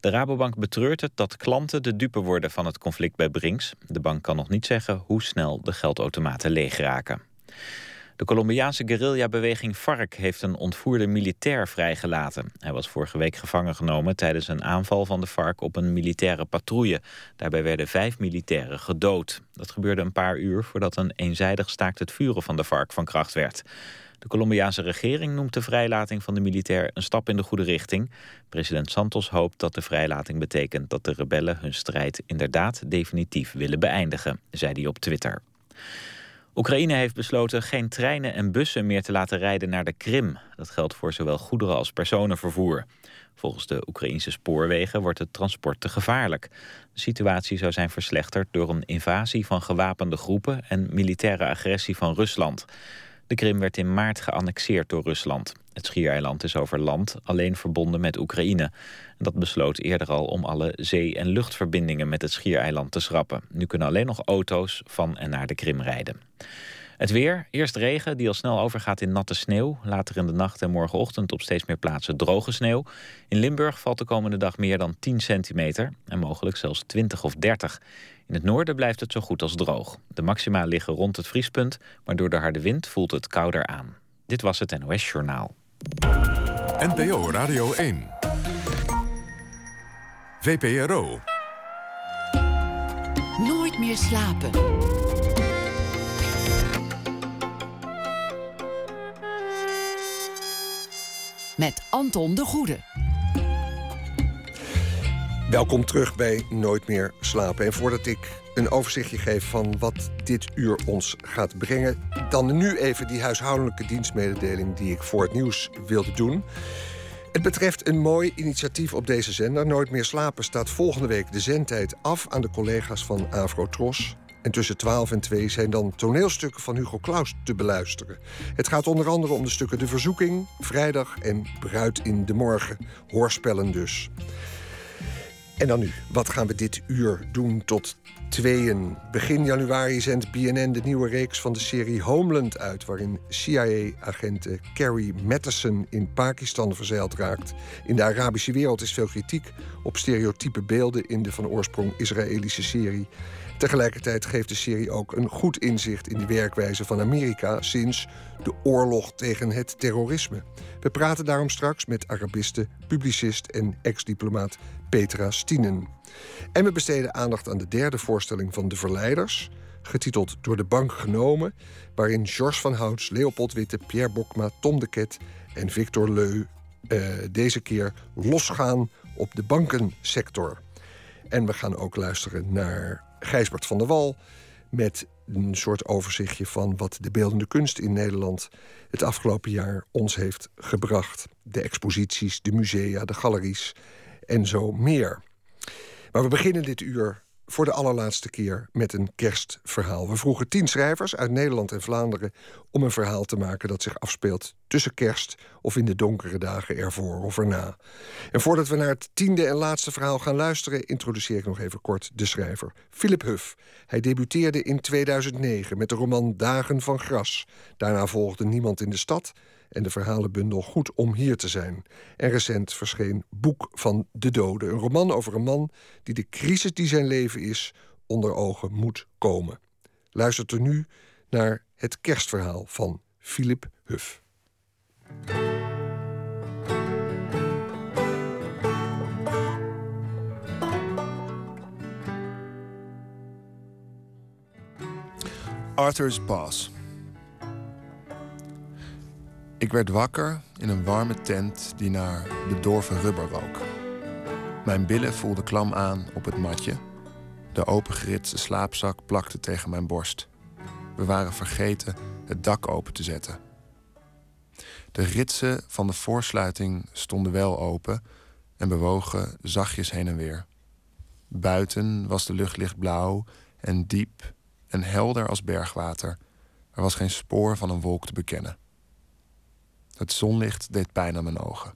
Speaker 4: De Rabobank betreurt het dat klanten de dupe worden van het conflict bij Brinks. De bank kan nog niet zeggen hoe snel de geldautomaten leeg raken. De Colombiaanse guerrillabeweging FARC heeft een ontvoerde militair vrijgelaten. Hij was vorige week gevangen genomen tijdens een aanval van de FARC op een militaire patrouille. Daarbij werden vijf militairen gedood. Dat gebeurde een paar uur voordat een eenzijdig staakt het vuren van de FARC van kracht werd. De Colombiaanse regering noemt de vrijlating van de militair een stap in de goede richting. President Santos hoopt dat de vrijlating betekent dat de rebellen hun strijd inderdaad definitief willen beëindigen, zei hij op Twitter. Oekraïne heeft besloten geen treinen en bussen meer te laten rijden naar de Krim. Dat geldt voor zowel goederen als personenvervoer. Volgens de Oekraïnse spoorwegen wordt het transport te gevaarlijk. De situatie zou zijn verslechterd door een invasie van gewapende groepen en militaire agressie van Rusland. De Krim werd in maart geannexeerd door Rusland. Het schiereiland is over land alleen verbonden met Oekraïne. Dat besloot eerder al om alle zee- en luchtverbindingen met het schiereiland te schrappen. Nu kunnen alleen nog auto's van en naar de Krim rijden. Het weer, eerst regen die al snel overgaat in natte sneeuw. Later in de nacht en morgenochtend op steeds meer plaatsen droge sneeuw. In Limburg valt de komende dag meer dan 10 centimeter en mogelijk zelfs 20 of 30. In het noorden blijft het zo goed als droog. De maxima liggen rond het vriespunt, maar door de harde wind voelt het kouder aan. Dit was het NOS Journaal.
Speaker 3: NPO Radio 1. VPRO.
Speaker 5: Nooit meer slapen. Met Anton de Goede.
Speaker 1: Welkom terug bij Nooit meer slapen. En voordat ik een overzichtje geef van wat dit uur ons gaat brengen, dan nu even die huishoudelijke dienstmededeling die ik voor het nieuws wilde doen. Het betreft een mooi initiatief op deze zender. Nooit meer slapen staat volgende week de zendtijd af aan de collega's van Avrotros. En tussen 12 en 2 zijn dan toneelstukken van Hugo Claus te beluisteren. Het gaat onder andere om de stukken De Verzoeking, Vrijdag en Bruid in de Morgen. Hoorspellen dus. En dan nu, wat gaan we dit uur doen tot tweeën? Begin januari zendt BNN de nieuwe reeks van de serie Homeland uit... waarin CIA-agent Carrie Matheson in Pakistan verzeild raakt. In de Arabische wereld is veel kritiek op stereotype beelden... in de van oorsprong Israëlische serie. Tegelijkertijd geeft de serie ook een goed inzicht in de werkwijze van Amerika... sinds de oorlog tegen het terrorisme. We praten daarom straks met Arabiste, publicist en ex-diplomaat Petra Stienen. En we besteden aandacht aan de derde voorstelling van De Verleiders... getiteld Door de Bank genomen... waarin Georges van Houts, Leopold Witte, Pierre Bokma, Tom de Ket en Victor Leu... eh, deze keer losgaan op de bankensector. En we gaan ook luisteren naar Gijsbert van der Wal... met een soort overzichtje van wat de beeldende kunst in Nederland... het afgelopen jaar ons heeft gebracht. De exposities, de musea, de galeries en zo meer. Maar we beginnen dit uur voor de allerlaatste keer met een kerstverhaal. We vroegen tien schrijvers uit Nederland en Vlaanderen om een verhaal te maken dat zich afspeelt tussen kerst of in de donkere dagen ervoor of erna. En voordat we naar het tiende en laatste verhaal gaan luisteren, introduceer ik nog even kort de schrijver. Philip Huff. Hij debuteerde in 2009 met de roman Dagen van Gras. Daarna volgde Niemand in de Stad en de verhalenbundel Goed om hier te zijn. En recent verscheen Boek van de Doden, een roman over een man die de crisis die zijn leven is onder ogen moet komen. Luistert er nu naar het kerstverhaal van Philip Huff.
Speaker 6: Arthur's Boss. Ik werd wakker in een warme tent die naar bedorven rubber rook. Mijn billen voelden klam aan op het matje. De opengeritste slaapzak plakte tegen mijn borst. We waren vergeten het dak open te zetten. De ritsen van de voorsluiting stonden wel open en bewogen zachtjes heen en weer. Buiten was de lucht lichtblauw en diep en helder als bergwater. Er was geen spoor van een wolk te bekennen. Het zonlicht deed pijn aan mijn ogen.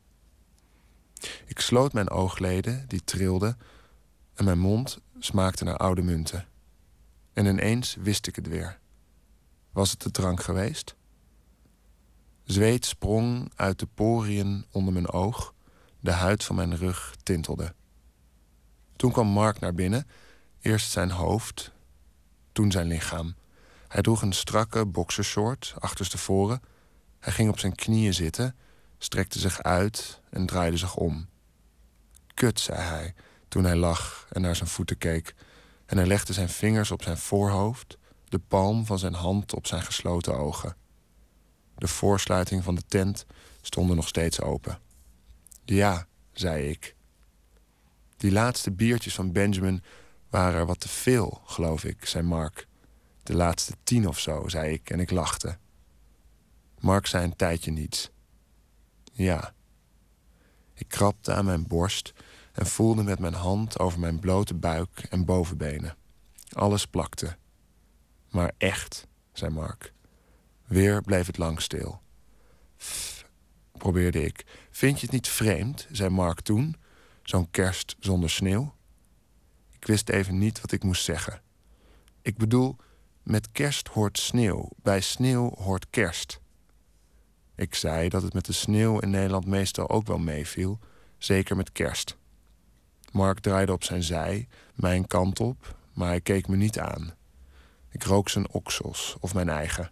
Speaker 6: Ik sloot mijn oogleden, die trilden, en mijn mond smaakte naar oude munten. En ineens wist ik het weer. Was het de drank geweest? Zweet sprong uit de poriën onder mijn oog, de huid van mijn rug tintelde. Toen kwam Mark naar binnen, eerst zijn hoofd, toen zijn lichaam. Hij droeg een strakke boxershort achterstevoren. Hij ging op zijn knieën zitten, strekte zich uit en draaide zich om. Kut, zei hij, toen hij lag en naar zijn voeten keek. En hij legde zijn vingers op zijn voorhoofd, de palm van zijn hand op zijn gesloten ogen. De voorsluiting van de tent stonden nog steeds open. Ja, zei ik. Die laatste biertjes van Benjamin waren er wat te veel, geloof ik, zei Mark. De laatste tien of zo, zei ik en ik lachte. Mark zei een tijdje niets. Ja. Ik krabde aan mijn borst en voelde met mijn hand over mijn blote buik en bovenbenen. Alles plakte. Maar echt, zei Mark. Weer bleef het lang stil. Probeerde ik. Vind je het niet vreemd, zei Mark toen, zo'n kerst zonder sneeuw? Ik wist even niet wat ik moest zeggen. Ik bedoel, met kerst hoort sneeuw, bij sneeuw hoort kerst. Ik zei dat het met de sneeuw in Nederland meestal ook wel meeviel, zeker met kerst. Mark draaide op zijn zij, mijn kant op, maar hij keek me niet aan. Ik rook zijn oksels of mijn eigen.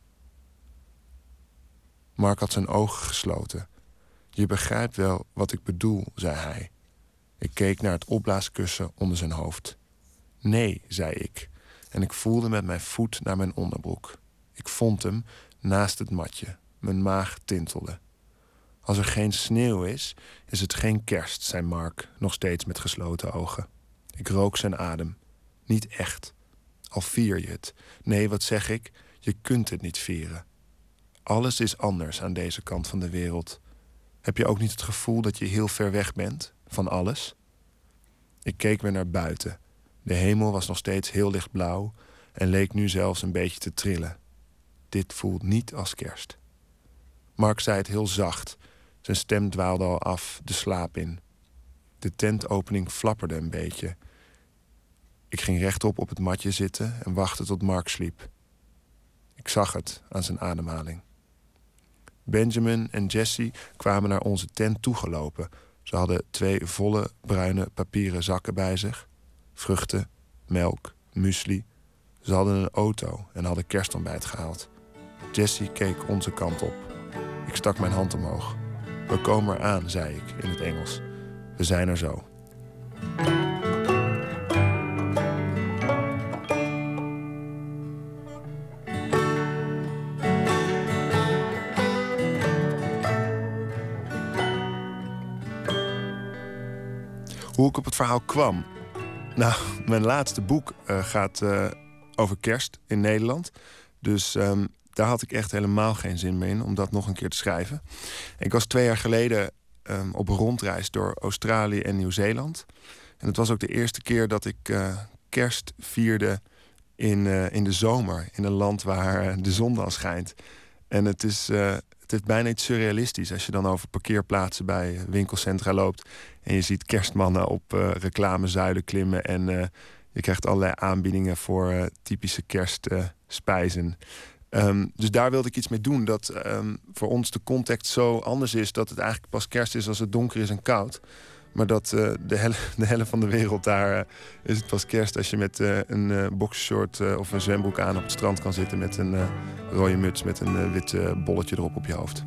Speaker 6: Mark had zijn ogen gesloten. Je begrijpt wel wat ik bedoel, zei hij. Ik keek naar het opblaaskussen onder zijn hoofd. Nee, zei ik, en ik voelde met mijn voet naar mijn onderbroek. Ik vond hem naast het matje. Mijn maag tintelde. Als er geen sneeuw is, is het geen kerst, zei Mark, nog steeds met gesloten ogen. Ik rook zijn adem. Niet echt. Al vier je het. Nee, wat zeg ik? Je kunt het niet vieren. Alles is anders aan deze kant van de wereld. Heb je ook niet het gevoel dat je heel ver weg bent van alles? Ik keek weer naar buiten. De hemel was nog steeds heel lichtblauw en leek nu zelfs een beetje te trillen. Dit voelt niet als kerst. Mark zei het heel zacht. Zijn stem dwaalde al af, de slaap in. De tentopening flapperde een beetje. Ik ging rechtop op het matje zitten en wachtte tot Mark sliep. Ik zag het aan zijn ademhaling. Benjamin en Jesse kwamen naar onze tent toegelopen. Ze hadden twee volle bruine papieren zakken bij zich. Vruchten, melk, muesli. Ze hadden een auto en hadden kerstontbijt gehaald. Jesse keek onze kant op. Ik stak mijn hand omhoog. We komen eraan, zei ik in het Engels. We zijn er zo. Hoe ik op het verhaal kwam. Nou, mijn laatste boek uh, gaat uh, over kerst in Nederland. Dus um, daar had ik echt helemaal geen zin meer in om dat nog een keer te schrijven. Ik was twee jaar geleden um, op rondreis door Australië en Nieuw-Zeeland. En het was ook de eerste keer dat ik uh, kerst vierde in, in de zomer. In een land waar de zon dan schijnt. En het is, het is bijna iets surrealistisch als je dan over parkeerplaatsen bij winkelcentra loopt. En je ziet kerstmannen op reclamezuilen klimmen. En je krijgt allerlei aanbiedingen voor typische kerstspijzen. Um, dus daar wilde ik iets mee doen. Dat um, voor ons de context zo anders is dat het eigenlijk pas kerst is als het donker is en koud. Maar dat de, hel de van de wereld daar is het pas kerst als je met een boxershort of een zwembroek aan op het strand kan zitten met een rode muts met een wit bolletje erop op je hoofd.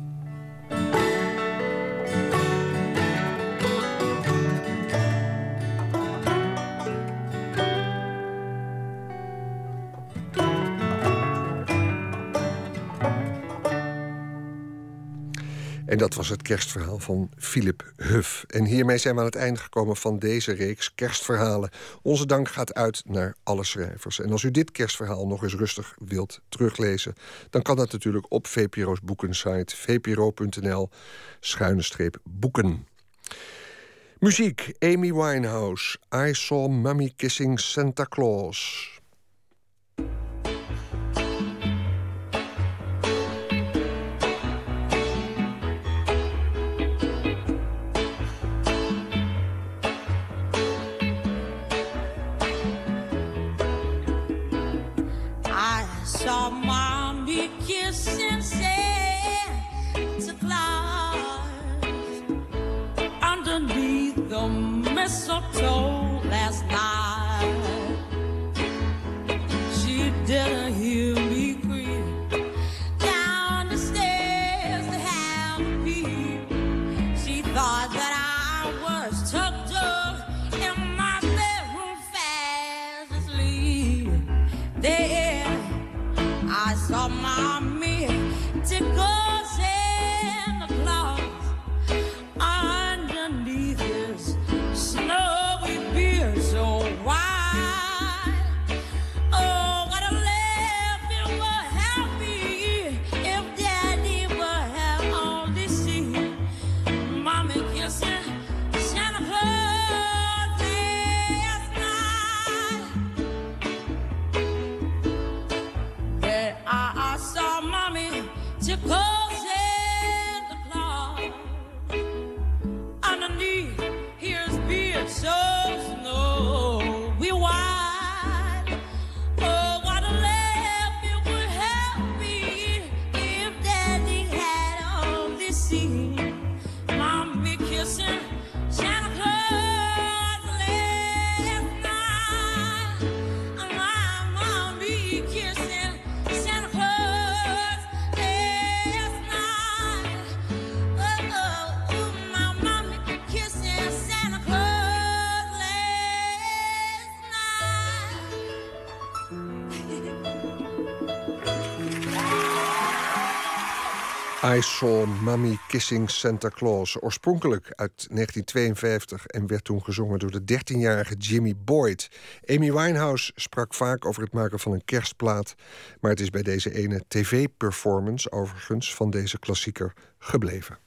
Speaker 7: En dat was het kerstverhaal van Philip Huff. En hiermee zijn we aan het einde gekomen van deze reeks kerstverhalen. Onze dank gaat uit naar alle schrijvers. En als u dit kerstverhaal nog eens rustig wilt teruglezen... dan kan dat natuurlijk op VPRO's boekensite vpro.nl schuine streep boeken. Muziek, Amy Winehouse. I saw mommy kissing Santa Claus.
Speaker 1: I Saw Mommy Kissing Santa Claus.
Speaker 7: Oorspronkelijk uit 1952 en werd toen gezongen door de 13-jarige Jimmy Boyd. Amy Winehouse sprak vaak over het maken van een kerstplaat. Maar het is bij deze ene tv-performance overigens van deze klassieker gebleven.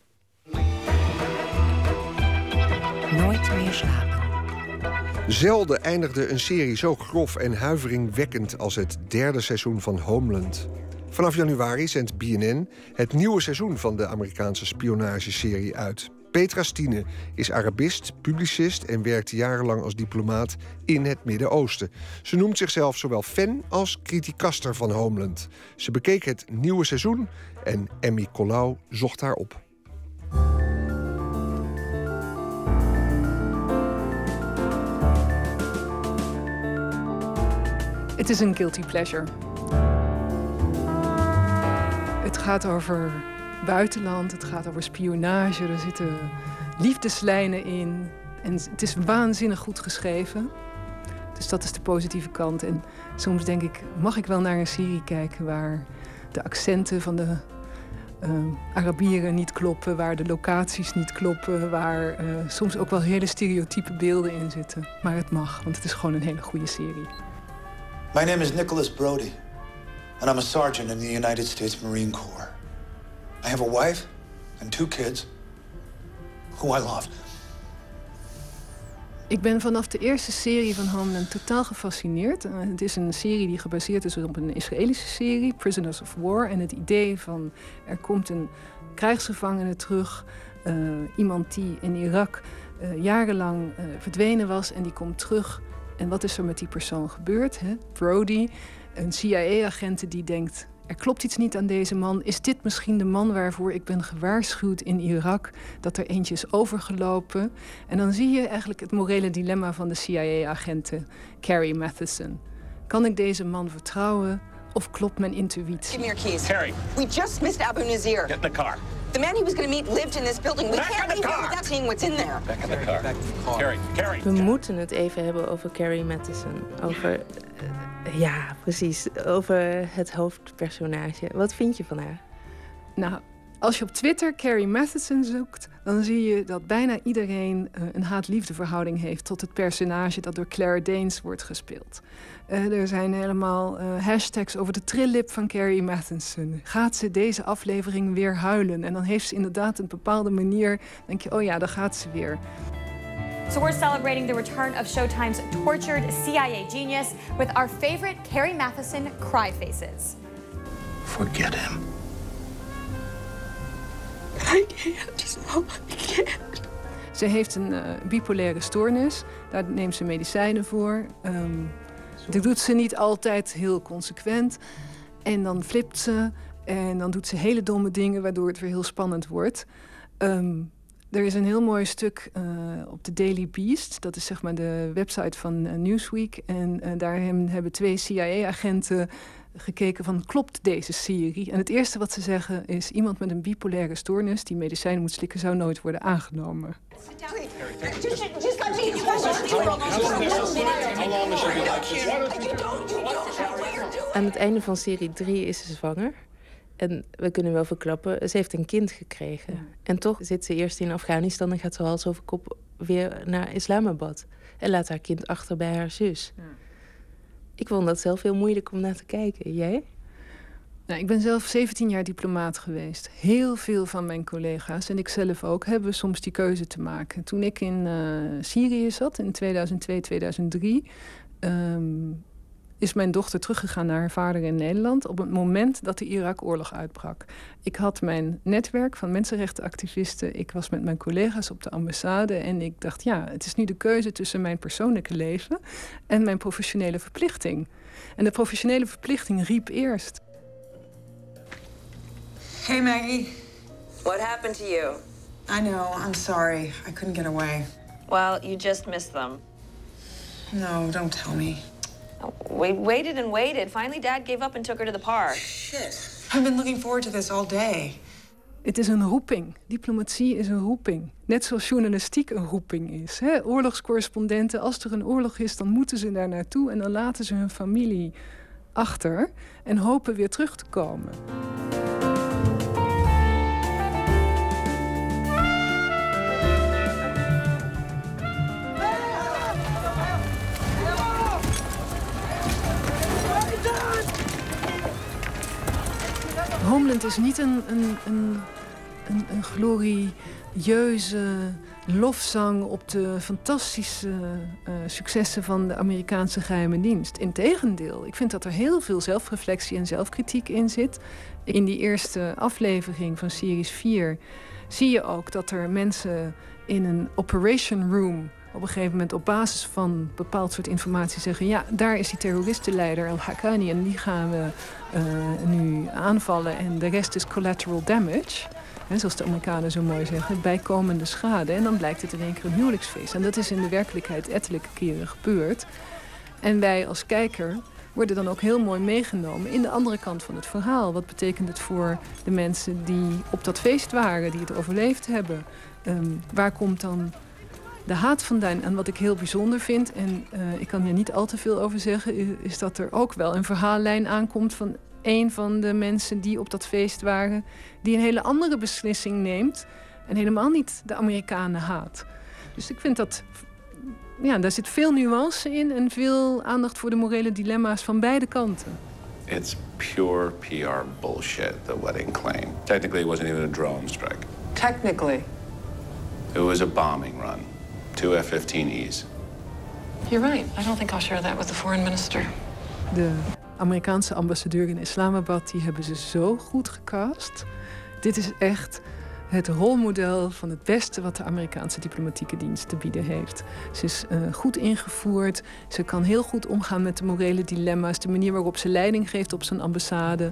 Speaker 8: Nooit meer slapen.
Speaker 7: Zelden eindigde een serie zo grof en huiveringwekkend als het derde seizoen van Homeland. Vanaf januari zendt BNN het nieuwe seizoen van de Amerikaanse spionageserie uit. Petra Stine is Arabist, publicist en werkte jarenlang als diplomaat in het Midden-Oosten. Ze noemt zichzelf zowel fan als criticaster van Homeland. Ze bekeek het nieuwe seizoen en Emmy Colau zocht haar op.
Speaker 9: Het is een guilty pleasure. Gaat over buitenland, het gaat over spionage, er zitten liefdeslijnen in. En het is waanzinnig goed geschreven. Dus dat is de positieve kant. En soms denk ik, mag ik wel naar een serie kijken waar de accenten van de eh, Arabieren niet kloppen, waar de locaties niet kloppen, waar eh, soms ook wel hele stereotype beelden in zitten. Maar het mag, want het is gewoon een hele goede serie.
Speaker 10: My name is Nicholas Brody, and I'm a sergeant in the United States Marine Corps. I have a wife and two kids who I love.
Speaker 9: Ik ben vanaf de eerste serie van Homeland totaal gefascineerd. Eh, het is een serie die gebaseerd is op een Israëlische serie, Prisoners of War. En het idee van er komt een krijgsgevangene terug, eh, iemand die in Irak eh, jarenlang verdwenen was en die komt terug. En wat is er met die persoon gebeurd? Hè? Brody, een CIA-agent die denkt... er klopt iets niet aan deze man. Is dit misschien de man waarvoor ik ben gewaarschuwd in Irak... dat er eentje is overgelopen? En dan zie je eigenlijk het morele dilemma van de CIA-agenten... Carrie Matheson. Kan ik deze man vertrouwen of klopt mijn intuïtie?
Speaker 11: Give me your keys.
Speaker 12: Carrie.
Speaker 11: We just missed Abu Nazir.
Speaker 12: Get in the car.
Speaker 11: The man he was going to meet lived in this building. We
Speaker 12: Back
Speaker 11: can't
Speaker 12: in the
Speaker 11: leave here
Speaker 12: car.
Speaker 11: without seeing what's in there.
Speaker 12: Back in the car. Carrie, Carrie.
Speaker 13: We moeten het even hebben over Carrie Matheson. Over, eh, ja, precies. Over het hoofdpersonage. Wat vind je van haar?
Speaker 9: Nou, Als je op Twitter Carrie Matheson zoekt, dan zie je dat bijna iedereen eh, een haat-liefde verhouding heeft tot het personage dat door Claire Danes wordt gespeeld. Eh, er zijn helemaal eh, hashtags over de trillip van Carrie Matheson. Gaat ze deze aflevering weer huilen? En dan heeft ze inderdaad een bepaalde manier. denk je, oh ja, daar gaat ze weer.
Speaker 14: So we're celebrating the return of Showtime's tortured CIA genius with our favorite Carrie Matheson cry faces.
Speaker 10: Forget him.
Speaker 15: I can't. Mom, I can't.
Speaker 9: Ze heeft een eh, bipolaire stoornis. Daar neemt ze medicijnen voor. Ehm, dat doet ze niet altijd heel consequent. En dan flipt ze. En dan doet ze hele domme dingen, waardoor het weer heel spannend wordt. Ehm, er is een heel mooi stuk eh, op de Daily Beast. Dat is zeg maar de website van eh, Newsweek. En uh, daar hebben twee CIA-agenten gekeken van klopt deze serie? En het eerste wat ze zeggen is... iemand met een bipolaire stoornis die medicijnen moet slikken... zou nooit worden aangenomen.
Speaker 13: Aan het einde van serie 3 is ze zwanger. En we kunnen wel verklappen, ze heeft een kind gekregen. En toch zit ze eerst in Afghanistan en gaat ze hals over kop weer naar Islamabad. En laat haar kind achter bij haar zus. Ja. Ik vond dat zelf heel moeilijk om naar te kijken. Jij?
Speaker 9: Nou, ik ben zelf 17 jaar diplomaat geweest. Heel veel van mijn collega's en ik zelf ook hebben soms die keuze te maken. Toen ik in uh, Syrië zat in 2002, 2003, um, is mijn dochter teruggegaan naar haar vader in Nederland op het moment dat de Irak-oorlog uitbrak. Ik had mijn netwerk van mensenrechtenactivisten. Ik was met mijn collega's op de ambassade en ik dacht, ja, het is nu de keuze tussen mijn persoonlijke leven en mijn professionele verplichting. En de professionele verplichting riep eerst.
Speaker 15: Hey Maggie. What happened to you? I know, I'm sorry. I couldn't get away.
Speaker 16: Well, you just missed them.
Speaker 15: No, don't tell me.
Speaker 16: We waited and waited. Finally, Dad gave up and took her to the park.
Speaker 15: Shit. I've been looking forward to this all day.
Speaker 9: Het is een roeping. Diplomatie is een roeping. Net zoals journalistiek een roeping is. Hè? Oorlogscorrespondenten, als er een oorlog is, dan moeten ze daar naartoe en dan laten ze hun familie achter en hopen weer terug te komen. Homeland is niet een, een, een, een, glorieuze lofzang op de fantastische uh, successen van de Amerikaanse geheime dienst. Integendeel, ik vind dat er heel veel zelfreflectie en zelfkritiek in zit. In die eerste aflevering van Series 4 zie je ook dat er mensen in een operation room op een gegeven moment op basis van bepaald soort informatie zeggen: ja, daar is die terroristenleider Al-Haqqani en die gaan we uh, nu aanvallen en de rest is collateral damage. Hè, zoals de Amerikanen zo mooi zeggen, bijkomende schade. En dan blijkt het in één keer een huwelijksfeest. En dat is in de werkelijkheid ettelijke keren gebeurd. En wij als kijker worden dan ook heel mooi meegenomen in de andere kant van het verhaal. Wat betekent het voor de mensen die op dat feest waren, die het overleefd hebben? Um, waar komt dan de haat vandaan. En wat ik heel bijzonder vind, en uh, ik kan hier niet al te veel over zeggen, is dat er ook wel een verhaallijn aankomt van een van de mensen die op dat feest waren, die een hele andere beslissing neemt en helemaal niet de Amerikanen haat. Dus ik vind dat. Ja, daar zit veel nuance in en veel aandacht voor de morele dilemma's van beide kanten.
Speaker 17: It's pure PR bullshit, the wedding claim. Technically, it wasn't even a drone strike.
Speaker 15: Technically?
Speaker 17: It was a bombing run. Two F-15Es.
Speaker 15: You're right. I don't think I'll share that with the foreign minister.
Speaker 9: De Amerikaanse ambassadeur in Islamabad, die hebben ze zo goed gecast. Dit is echt het rolmodel van het beste wat de Amerikaanse diplomatieke dienst te bieden heeft. Ze is uh, goed ingevoerd, ze kan heel goed omgaan met de morele dilemma's, de manier waarop ze leiding geeft op zijn ambassade.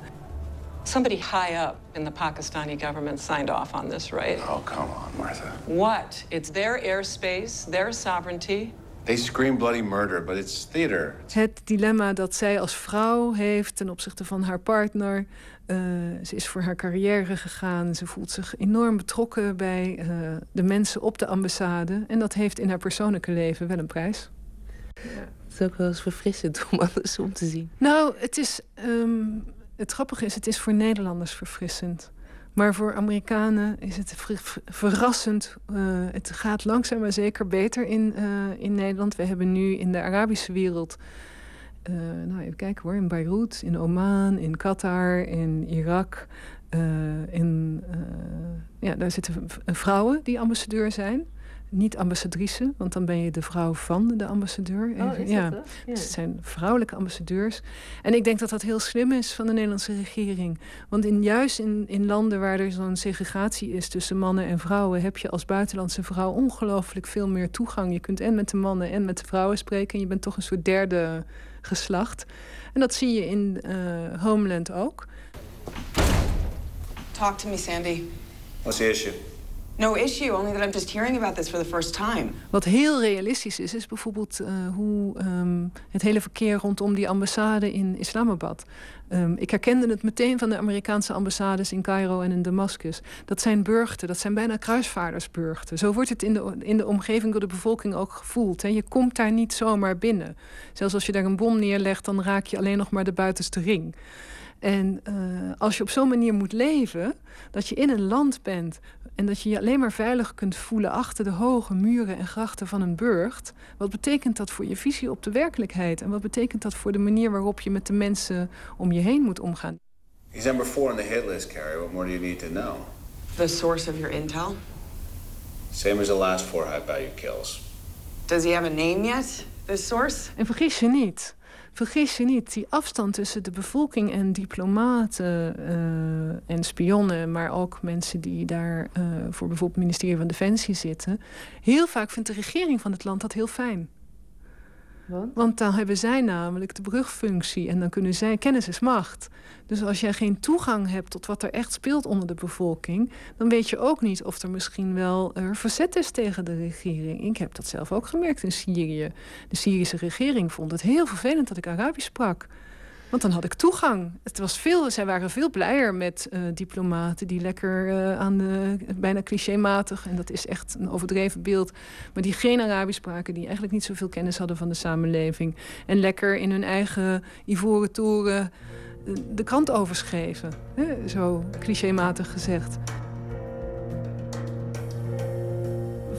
Speaker 15: Somebody high up in the Pakistani government signed off on this, right?
Speaker 17: Oh, come on, Martha.
Speaker 15: What? It's their airspace, their sovereignty.
Speaker 17: They scream bloody murder, but it's theater.
Speaker 9: Het dilemma dat zij als vrouw heeft ten opzichte van haar partner. Uh, ze is voor haar carrière gegaan. Ze voelt zich enorm betrokken bij uh, de mensen op de ambassade. En dat heeft in haar persoonlijke leven wel een prijs.
Speaker 13: Ja. Het is ook wel eens verfrissend om alles om te zien.
Speaker 9: Nou, het is. Um, het grappige is, het is voor Nederlanders verfrissend. Maar voor Amerikanen is het verrassend. Uh, het gaat langzaam maar zeker beter in, uh, in Nederland. We hebben nu in de Arabische wereld. Uh, nou, even kijken hoor. In Beirut, in Oman, in Qatar, in Irak. in, ja, daar zitten vrouwen die ambassadeur zijn niet ambassadrice, want dan ben je de vrouw van de ambassadeur.
Speaker 13: Oh, is ja. Dat ja.
Speaker 9: Dus het zijn vrouwelijke ambassadeurs. En ik denk dat dat heel slim is van de Nederlandse regering. Want in, juist in, in landen waar er zo'n segregatie is tussen mannen en vrouwen, heb je als buitenlandse vrouw ongelooflijk veel meer toegang. Je kunt en met de mannen en met de vrouwen spreken. En je bent toch een soort derde geslacht. En dat zie je in uh, Homeland ook.
Speaker 15: Talk to me, Sandy.
Speaker 17: What's the issue?
Speaker 15: No issue, only that I'm just hearing about this for the first time.
Speaker 9: Wat heel realistisch is, is bijvoorbeeld uh, hoe um, het hele verkeer rondom die ambassade in Islamabad. Um, ik herkende het meteen van de Amerikaanse ambassades in Cairo en in Damascus. Dat zijn burchten, dat zijn bijna kruisvaardersburchten. Zo wordt het in de, in de omgeving door de bevolking ook gevoeld. Hè. Je komt daar niet zomaar binnen. Zelfs als je daar een bom neerlegt, dan raak je alleen nog maar de buitenste ring. En uh, als je op zo'n manier moet leven, dat je in een land bent en dat je je alleen maar veilig kunt voelen achter de hoge muren en grachten van een burcht. Wat betekent dat voor je visie op de werkelijkheid? En wat betekent dat voor de manier waarop je met de mensen om je heen moet omgaan?
Speaker 17: He's number four on the hit list, Carrie. What more do you need to know?
Speaker 15: The source of your intel?
Speaker 17: Same as the last four high value kills.
Speaker 15: Does he have a name yet, this source?
Speaker 9: En vergis je niet. Vergis je niet, die afstand tussen de bevolking en diplomaten uh, en spionnen, maar ook mensen die daar uh, voor bijvoorbeeld het ministerie van Defensie zitten. Heel vaak vindt de regering van het land dat heel fijn.
Speaker 13: Want?
Speaker 9: Want dan hebben zij namelijk de brugfunctie en dan kunnen zij kennis is macht. Dus als jij geen toegang hebt tot wat er echt speelt onder de bevolking, dan weet je ook niet of er misschien wel er verzet is tegen de regering. Ik heb dat zelf ook gemerkt in Syrië. De Syrische regering vond het heel vervelend dat ik Arabisch sprak. Want dan had ik toegang. Het was veel, zij waren veel blijer met uh, diplomaten die lekker uh, aan de, bijna clichématig, en dat is echt een overdreven beeld, maar die geen Arabisch spraken, die eigenlijk niet zoveel kennis hadden van de samenleving. En lekker in hun eigen ivoren toren eh, de krant overschreven. Hè? Zo clichématig gezegd.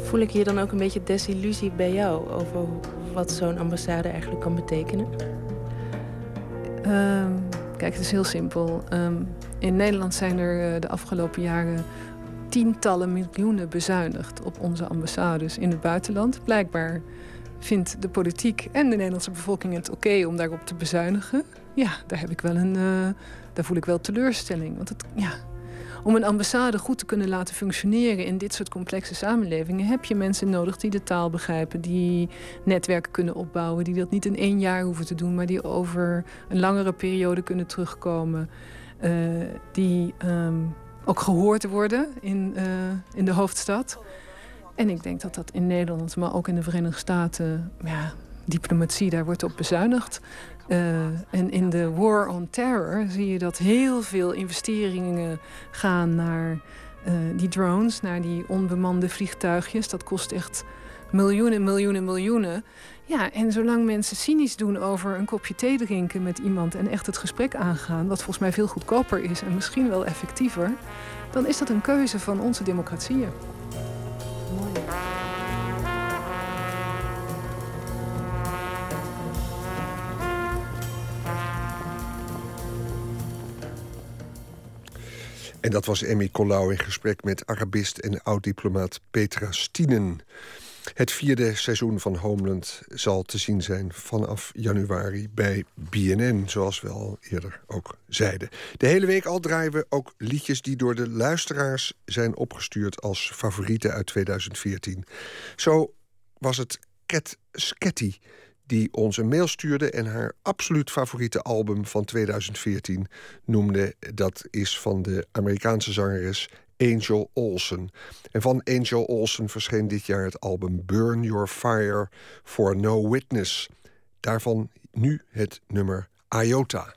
Speaker 13: Voel ik hier dan ook een beetje desillusie bij jou over wat zo'n ambassade eigenlijk kan betekenen?
Speaker 9: Um, kijk, het is heel simpel. Um, in Nederland zijn er uh, de afgelopen jaren tientallen miljoenen bezuinigd op onze ambassades in het buitenland. Blijkbaar vindt de politiek en de Nederlandse bevolking het oké om daarop te bezuinigen. Ja, daar heb ik wel een. Uh, daar voel ik wel teleurstelling. Want het, ja, om een ambassade goed te kunnen laten functioneren in dit soort complexe samenlevingen, heb je mensen nodig die de taal begrijpen, die netwerken kunnen opbouwen, die dat niet in één jaar hoeven te doen, maar die over een langere periode kunnen terugkomen. Uh, die um, ook gehoord worden in, uh, in de hoofdstad. En ik denk dat dat in Nederland, maar ook in de Verenigde Staten, ja, diplomatie, daar wordt op bezuinigd. Uh, en in de War on Terror zie je dat heel veel investeringen gaan naar uh, die drones, naar die onbemande vliegtuigjes. Dat kost echt miljoenen, miljoenen, miljoenen. Ja, en zolang mensen cynisch doen over een kopje thee drinken met iemand en echt het gesprek aangaan, wat volgens mij veel goedkoper is en misschien wel effectiever, dan is dat een keuze van onze democratieën.
Speaker 13: Mooi.
Speaker 1: En dat was Emmy Colau in gesprek met Arabist en oud-diplomaat Petra Stienen. Het vierde seizoen van Homeland zal te zien zijn vanaf januari bij BNN, zoals we al eerder ook zeiden. De hele week al draaien we ook liedjes die door de luisteraars zijn opgestuurd als favorieten uit 2014. Zo was het Cat Sketty die ons een mail stuurde en haar absoluut favoriete album van 2014 noemde. Dat is van de Amerikaanse zangeres Angel Olsen. En van Angel Olsen verscheen dit jaar het album Burn Your Fire for No Witness. Daarvan nu het nummer Iota.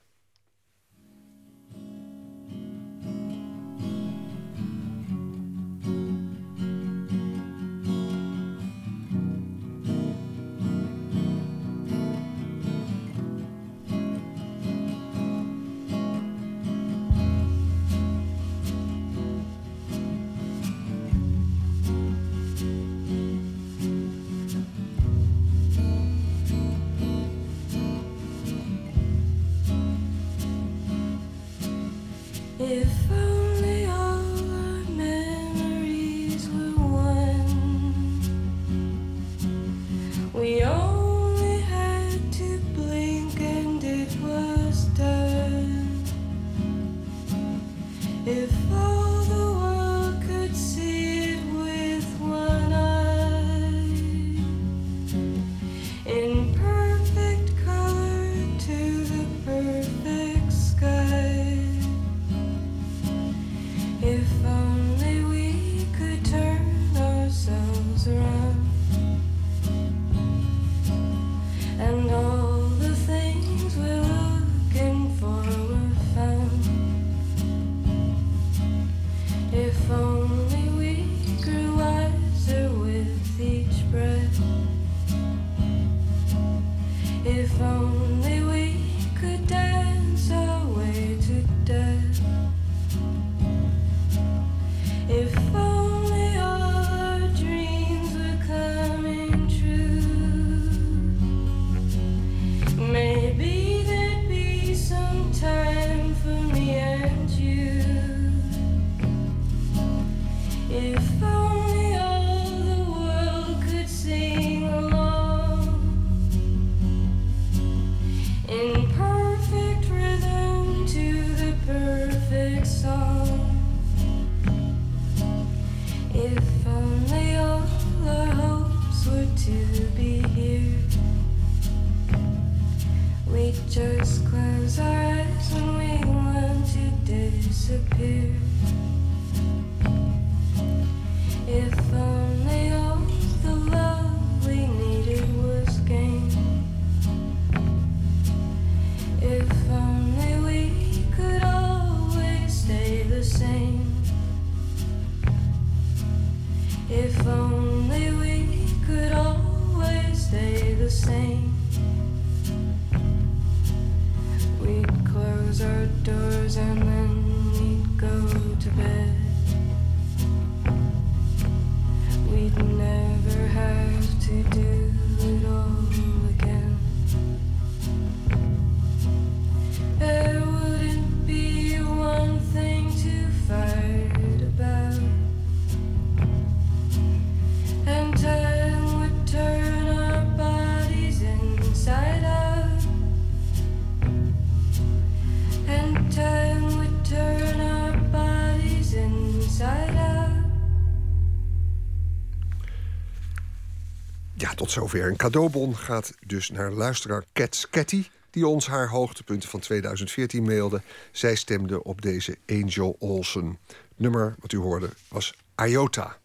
Speaker 1: Tot zover. Een cadeaubon gaat dus naar luisteraar Cat Catty... die ons haar hoogtepunten van 2014 mailde. Zij stemde op deze Angel Olsen. Nummer, wat u hoorde, was Iota.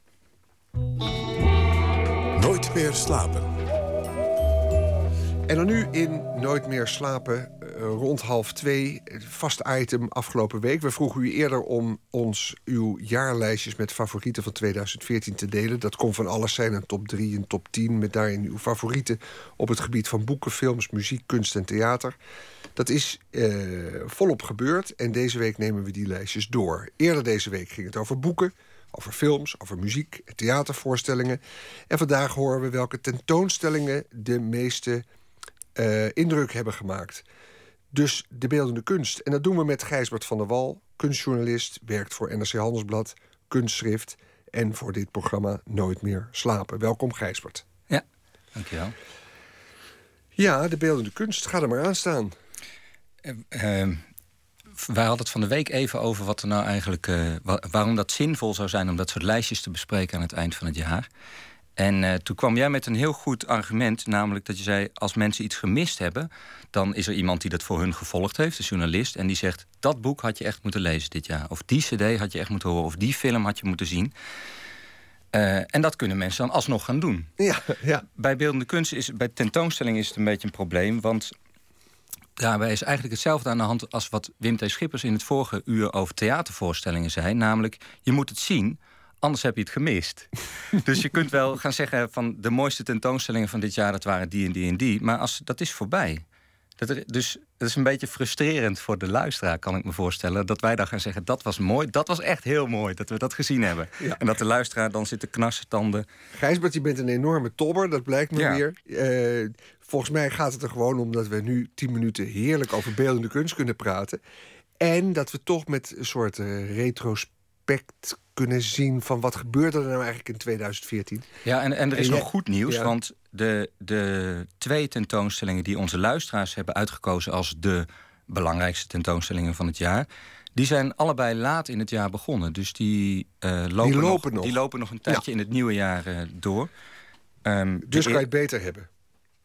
Speaker 3: Nooit meer slapen.
Speaker 1: En dan nu in Nooit meer slapen, rond half twee. Vast item afgelopen week. We vroegen u eerder om ons uw jaarlijstjes met favorieten van 2014 te delen. Dat kon van alles zijn, een top 3, een top 10... met daarin uw favorieten op het gebied van boeken, films, muziek, kunst en theater. Dat is eh, volop gebeurd en deze week nemen we die lijstjes door. Eerder deze week ging het over boeken, over films, over muziek, theatervoorstellingen. En vandaag horen we welke tentoonstellingen de meeste eh, indruk hebben gemaakt. Dus de beeldende kunst. En dat doen we met Gijsbert van der Wal, kunstjournalist, werkt voor NRC Handelsblad, kunstschrift en voor dit programma Nooit meer slapen. Welkom Gijsbert.
Speaker 18: Ja, dankjewel.
Speaker 1: Ja, de beeldende kunst. Ga er maar aan staan.
Speaker 18: Uh, wij hadden het van de week even over wat er nou eigenlijk, uh, wa waarom dat zinvol zou zijn om dat soort lijstjes te bespreken aan het eind van het jaar. En uh, toen kwam jij met een heel goed argument, namelijk dat je zei: als mensen iets gemist hebben, dan is er iemand die dat voor hun gevolgd heeft, een journalist, en die zegt: dat boek had je echt moeten lezen dit jaar, of die CD had je echt moeten horen, of die film had je moeten zien. Uh, en dat kunnen mensen dan alsnog gaan doen.
Speaker 1: Ja, ja.
Speaker 18: Bij beeldende kunst is bij tentoonstelling is het een beetje een probleem, want daarbij is eigenlijk hetzelfde aan de hand als wat Wim T. Schippers in het vorige uur over theatervoorstellingen zei. Namelijk, je moet het zien, anders heb je het gemist. dus je kunt wel gaan zeggen van de mooiste tentoonstellingen van dit jaar, dat waren die en die en die. Maar als, dat is voorbij. Dat er, dus het is een beetje frustrerend voor de luisteraar, kan ik me voorstellen. Dat wij dan gaan zeggen, dat was mooi, dat was echt heel mooi, dat we dat gezien hebben. Ja. En dat de luisteraar dan zit te knarsen tanden.
Speaker 1: Gijsbert, je bent een enorme tobber, dat blijkt me ja. weer. Uh, volgens mij gaat het er gewoon om dat we nu tien minuten heerlijk over beeldende kunst kunnen praten. En dat we toch met een soort uh, retrospect kunnen zien van wat gebeurde er nou eigenlijk in 2014.
Speaker 18: Ja, en, en er is
Speaker 1: En
Speaker 18: nog
Speaker 1: jij-
Speaker 18: goed nieuws,
Speaker 1: Ja.
Speaker 18: want de, de twee tentoonstellingen die onze luisteraars hebben uitgekozen als de belangrijkste tentoonstellingen van het jaar, die zijn allebei laat in het jaar begonnen. Dus die, eh, lopen,
Speaker 1: lopen nog.
Speaker 18: Die lopen nog een tijdje in het nieuwe jaar eh, door. Ehm,
Speaker 1: Dus kan je het beter hebben.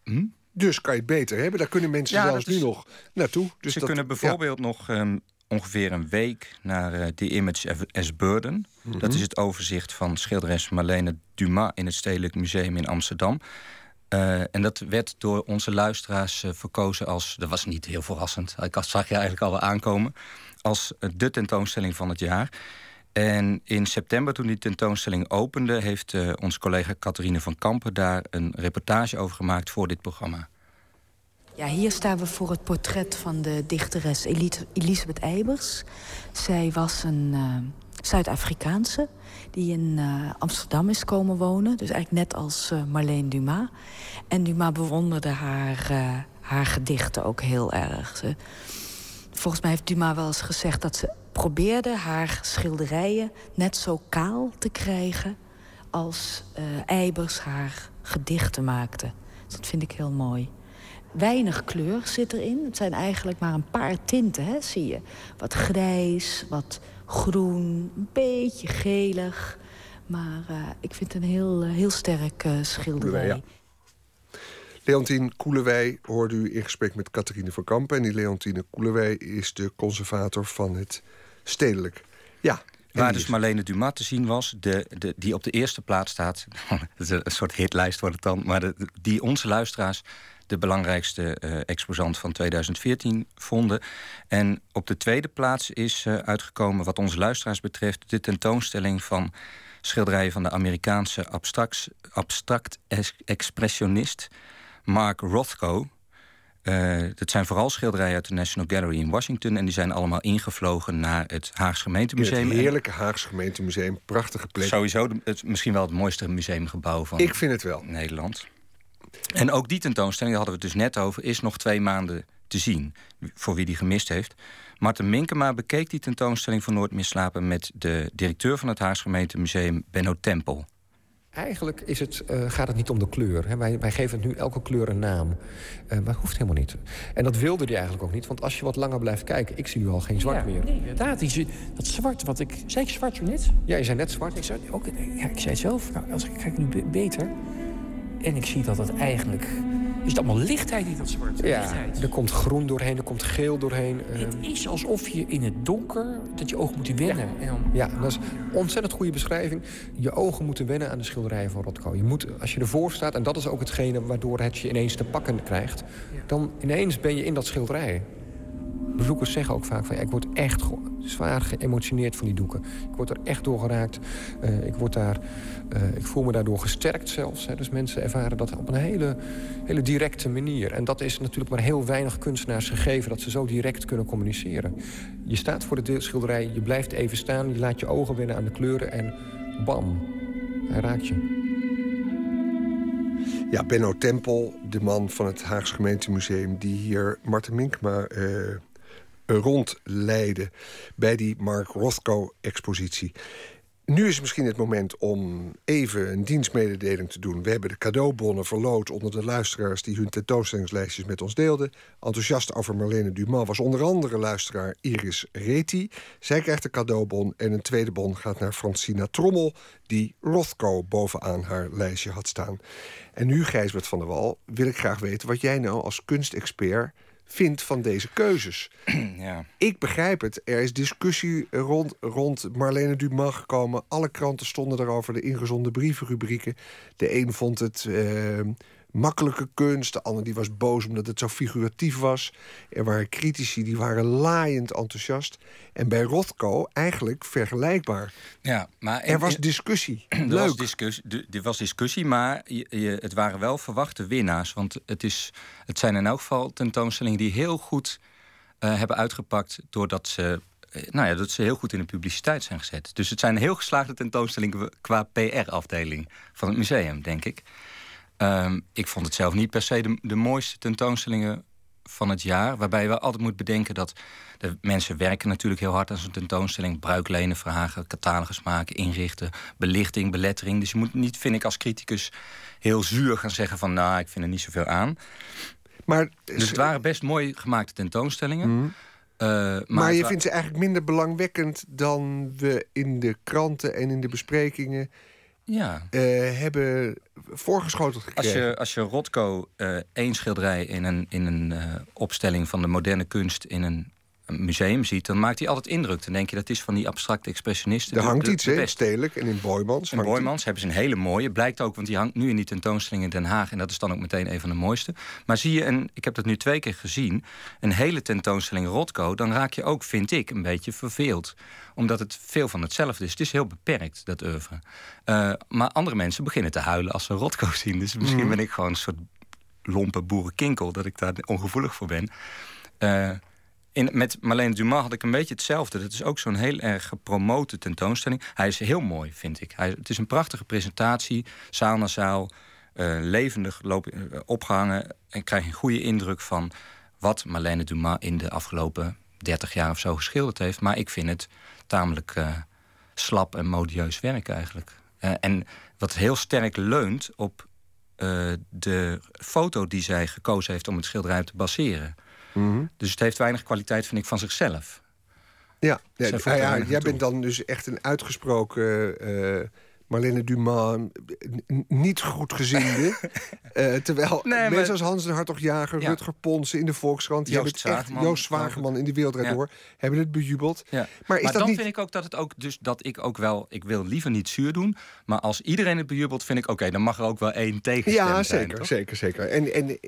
Speaker 18: Hm?
Speaker 1: Dus kan je het beter hebben. Daar kunnen mensen
Speaker 18: Ja,
Speaker 1: zelfs
Speaker 18: is-
Speaker 1: nu nog naartoe. Dus
Speaker 18: Ze
Speaker 1: dat-
Speaker 18: kunnen bijvoorbeeld nog ehm, ongeveer een week naar eh, The Image as Burden.
Speaker 1: Mhm.
Speaker 18: Dat is het overzicht van schilderes Marlene Dumas in het Stedelijk Museum in Amsterdam. Eh, en dat werd door onze luisteraars eh, verkozen als... dat was niet heel verrassend, ik zag je eigenlijk al wel aankomen... als de tentoonstelling van het jaar. En in september, toen die tentoonstelling opende... heeft onze collega Catharine van Kampen daar een reportage over gemaakt voor dit programma.
Speaker 19: Ja, hier staan we voor het portret van de dichteres Eli- Elisabeth Eibers. Zij was een eh, Zuid-Afrikaanse die in eh, Amsterdam is komen wonen. Dus eigenlijk net als eh, Marlene Dumas. En Dumas bewonderde haar, haar gedichten ook heel erg. Ze, volgens mij heeft Dumas wel eens gezegd dat ze probeerde haar schilderijen net zo kaal te krijgen als Eibers haar gedichten maakte. Dus dat vind ik heel mooi. Weinig kleur zit erin. Het zijn eigenlijk maar een paar tinten, hè, zie je. Wat grijs, wat groen, een beetje gelig. Maar eh, ik vind het een heel, eh, heel sterk eh, schilderij.
Speaker 1: Ja. Leontien Koelewij hoorde u in gesprek met Catharine van Kampen. En die Leontine Koelewij is de conservator van het stedelijk. Ja,
Speaker 18: Waar dus Marlene Dumas te zien was, de, de, die op de eerste plaats staat. Het is een soort hitlijst wordt het dan. Maar de, die onze luisteraars de belangrijkste eh, exposant van 2014 vonden. En op de tweede plaats is eh, uitgekomen, wat onze luisteraars betreft, de tentoonstelling van schilderijen van de Amerikaanse abstract, abstract ex- expressionist Mark Rothko. Eh, dat zijn vooral schilderijen uit de National Gallery in Washington. En die zijn allemaal ingevlogen naar het Haags
Speaker 1: in
Speaker 18: Gemeentemuseum.
Speaker 1: het heerlijke Haagse gemeentemuseum. Prachtige plek.
Speaker 18: Sowieso de- het, misschien wel het mooiste museumgebouw van
Speaker 1: Ik vind het wel.
Speaker 18: Nederland. En ook die tentoonstelling, daar hadden we het dus net over, is nog twee maanden te zien. Voor wie die gemist heeft. Marten Minkema bekeek die tentoonstelling van Nooit meer slapen met de directeur van het Haags Gemeentemuseum, Benno Tempel.
Speaker 20: Eigenlijk is het, eh, gaat het niet om de kleur. Hè. Wij, wij geven nu elke kleur een naam. Eh, maar dat hoeft helemaal niet. En dat wilde hij eigenlijk ook niet. Want als je wat langer blijft kijken... ik zie nu al geen zwart
Speaker 21: ja,
Speaker 20: meer.
Speaker 21: Nee, inderdaad. Die, dat zwart wat ik... Zei ik zwart zo net?
Speaker 20: Ja, je zei net zwart.
Speaker 21: Ik zei, ook, ja, ik zei het zelf. Nou, als ik kijk nu be- beter. En ik zie dat het eigenlijk... Is het allemaal lichtheid in dat zwart?
Speaker 20: Ja,
Speaker 21: Lichtheid.
Speaker 20: er komt groen doorheen, er komt geel doorheen.
Speaker 21: Het is alsof je in het donker... dat je ogen moeten wennen. En dan,
Speaker 20: Ja, dat is een ontzettend goede beschrijving. Je ogen moeten wennen aan de schilderijen van Rothko. Je moet, als je ervoor staat, en dat is ook hetgene waardoor het je ineens te pakken krijgt... dan ineens ben je in dat schilderij. Bezoekers zeggen ook vaak van... Ja, ik word echt zwaar geëmotioneerd van die doeken. Ik word er echt door geraakt. Eh, ik, word daar, eh, ik voel me daardoor gesterkt zelfs. Hè. Dus mensen ervaren dat op een hele, hele directe manier. En dat is natuurlijk maar heel weinig kunstenaars gegeven... dat ze zo direct kunnen communiceren. Je staat voor de schilderij, je blijft even staan... je laat je ogen wennen aan de kleuren en bam, hij raakt je.
Speaker 1: Ja, Benno Tempel, de man van het Haags Gemeentemuseum... die hier Marten Minkma eh rondleidde bij die Mark Rothko-expositie. Nu is misschien het moment om even een dienstmededeling te doen. We hebben de cadeaubonnen verloot onder de luisteraars... die hun tentoonstellingslijstjes met ons deelden. Enthousiast over Marlene Dumas was onder andere luisteraar Iris Reti. Zij krijgt een cadeaubon en een tweede bon gaat naar Francina Trommel... die Rothko bovenaan haar lijstje had staan. En nu, Gijsbert van der Wal, wil ik graag weten... wat jij nou als kunstexpert vindt van deze keuzes.
Speaker 18: Ja.
Speaker 1: Ik begrijp het. Er is discussie rond, rond Marlene Dumas gekomen. Alle kranten stonden daarover, de ingezonden brievenrubrieken. De een vond het eh, makkelijke kunst. De ander die was boos omdat het zo figuratief was. Er waren critici die waren laaiend enthousiast. En bij Rothko eigenlijk vergelijkbaar.
Speaker 18: Ja, maar
Speaker 1: Er was discussie.
Speaker 18: Er
Speaker 1: Leuk.
Speaker 18: was discussie, er was discussie maar je, je- het waren wel verwachte winnaars. Want het, is, het zijn in elk geval tentoonstellingen die heel goed eh, hebben uitgepakt... doordat ze, eh, nou ja, dat ze heel goed in de publiciteit zijn gezet. Dus het zijn heel geslaagde tentoonstellingen qua PR-afdeling van het museum, denk ik. Ehm, ik vond het zelf niet per se de, de mooiste tentoonstellingen van het jaar. Waarbij we altijd moeten bedenken dat de mensen werken natuurlijk heel hard aan zo'n tentoonstelling. Bruiklenen vragen, catalogus maken, inrichten, belichting, belettering. Dus je moet niet, vind ik als criticus, heel zuur gaan zeggen van nou, ik vind er niet zoveel aan.
Speaker 1: Maar,
Speaker 18: dus het waren best mooi gemaakte tentoonstellingen.
Speaker 1: Mhm.
Speaker 18: Eh, maar
Speaker 1: Maar, je vindt ze eigenlijk minder belangwekkend dan we in de kranten en in de besprekingen
Speaker 18: Ja.
Speaker 1: eh, hebben voorgeschoteld
Speaker 18: Als
Speaker 1: gekregen.
Speaker 18: je, als je Rothko eh, één schilderij in een, in een eh, opstelling van de moderne kunst in een, een museum ziet, dan maakt hij altijd indruk. Dan denk je dat is van die abstracte expressionisten.
Speaker 1: er hangt
Speaker 18: de-
Speaker 1: iets, hè? Stedelijk en in Boymans.
Speaker 18: In Boymans hebben ze een hele mooie. Blijkt ook, want die hangt nu in die tentoonstelling in Den Haag. En dat is dan ook meteen een van de mooiste. Maar zie je, een, ik heb dat nu twee keer gezien... een hele tentoonstelling Rothko... dan raak je ook, vind ik, een beetje verveeld. Omdat het veel van hetzelfde is. Het is heel beperkt, dat oeuvre. Eh, maar andere mensen beginnen te huilen als ze Rothko zien. Dus misschien
Speaker 1: Mhm.
Speaker 18: ben ik gewoon een soort lompe boerenkinkel... dat ik daar ongevoelig voor ben. Eh, in, met Marlene Dumas had ik een beetje hetzelfde. Dat is ook zo'n heel erg gepromote tentoonstelling. Hij is heel mooi, vind ik. Hij, het is een prachtige presentatie, zaal na zaal. eh, levendig loop, eh, opgehangen. En krijg je een goede indruk van wat Marlene Dumas in de afgelopen 30 jaar of zo geschilderd heeft. Maar ik vind het tamelijk eh, slap en modieus werk eigenlijk. En wat heel sterk leunt op de foto die zij gekozen heeft om het schilderij te baseren.
Speaker 1: Mhm.
Speaker 18: Dus het heeft weinig kwaliteit, vind ik, van zichzelf.
Speaker 1: Ja, ja,
Speaker 18: voegt
Speaker 1: ja, jij
Speaker 18: toe.
Speaker 1: bent dan dus echt een uitgesproken eh Marlene Dumas niet goed geziende. Eh, terwijl
Speaker 18: Nee, maar-
Speaker 1: mensen als Hans de Hartog-Jager,
Speaker 18: Ja.
Speaker 1: Rutger Ponsen in de Volkskrant...
Speaker 18: Joost
Speaker 1: hebben het echt,
Speaker 18: Zwageman,
Speaker 1: Joost Zwageman in de Wereld. Door... hebben het bejubeld. Maar
Speaker 18: Maar,
Speaker 1: is dat
Speaker 18: dan
Speaker 1: niet...
Speaker 18: vind ik ook dat het ook dus dat ik ook wel ik wil liever niet zuur doen, maar als iedereen het bejubelt, vind ik oké, dan mag er ook wel één tegenstem
Speaker 1: Ja, zeker, zeker, zeker. En, en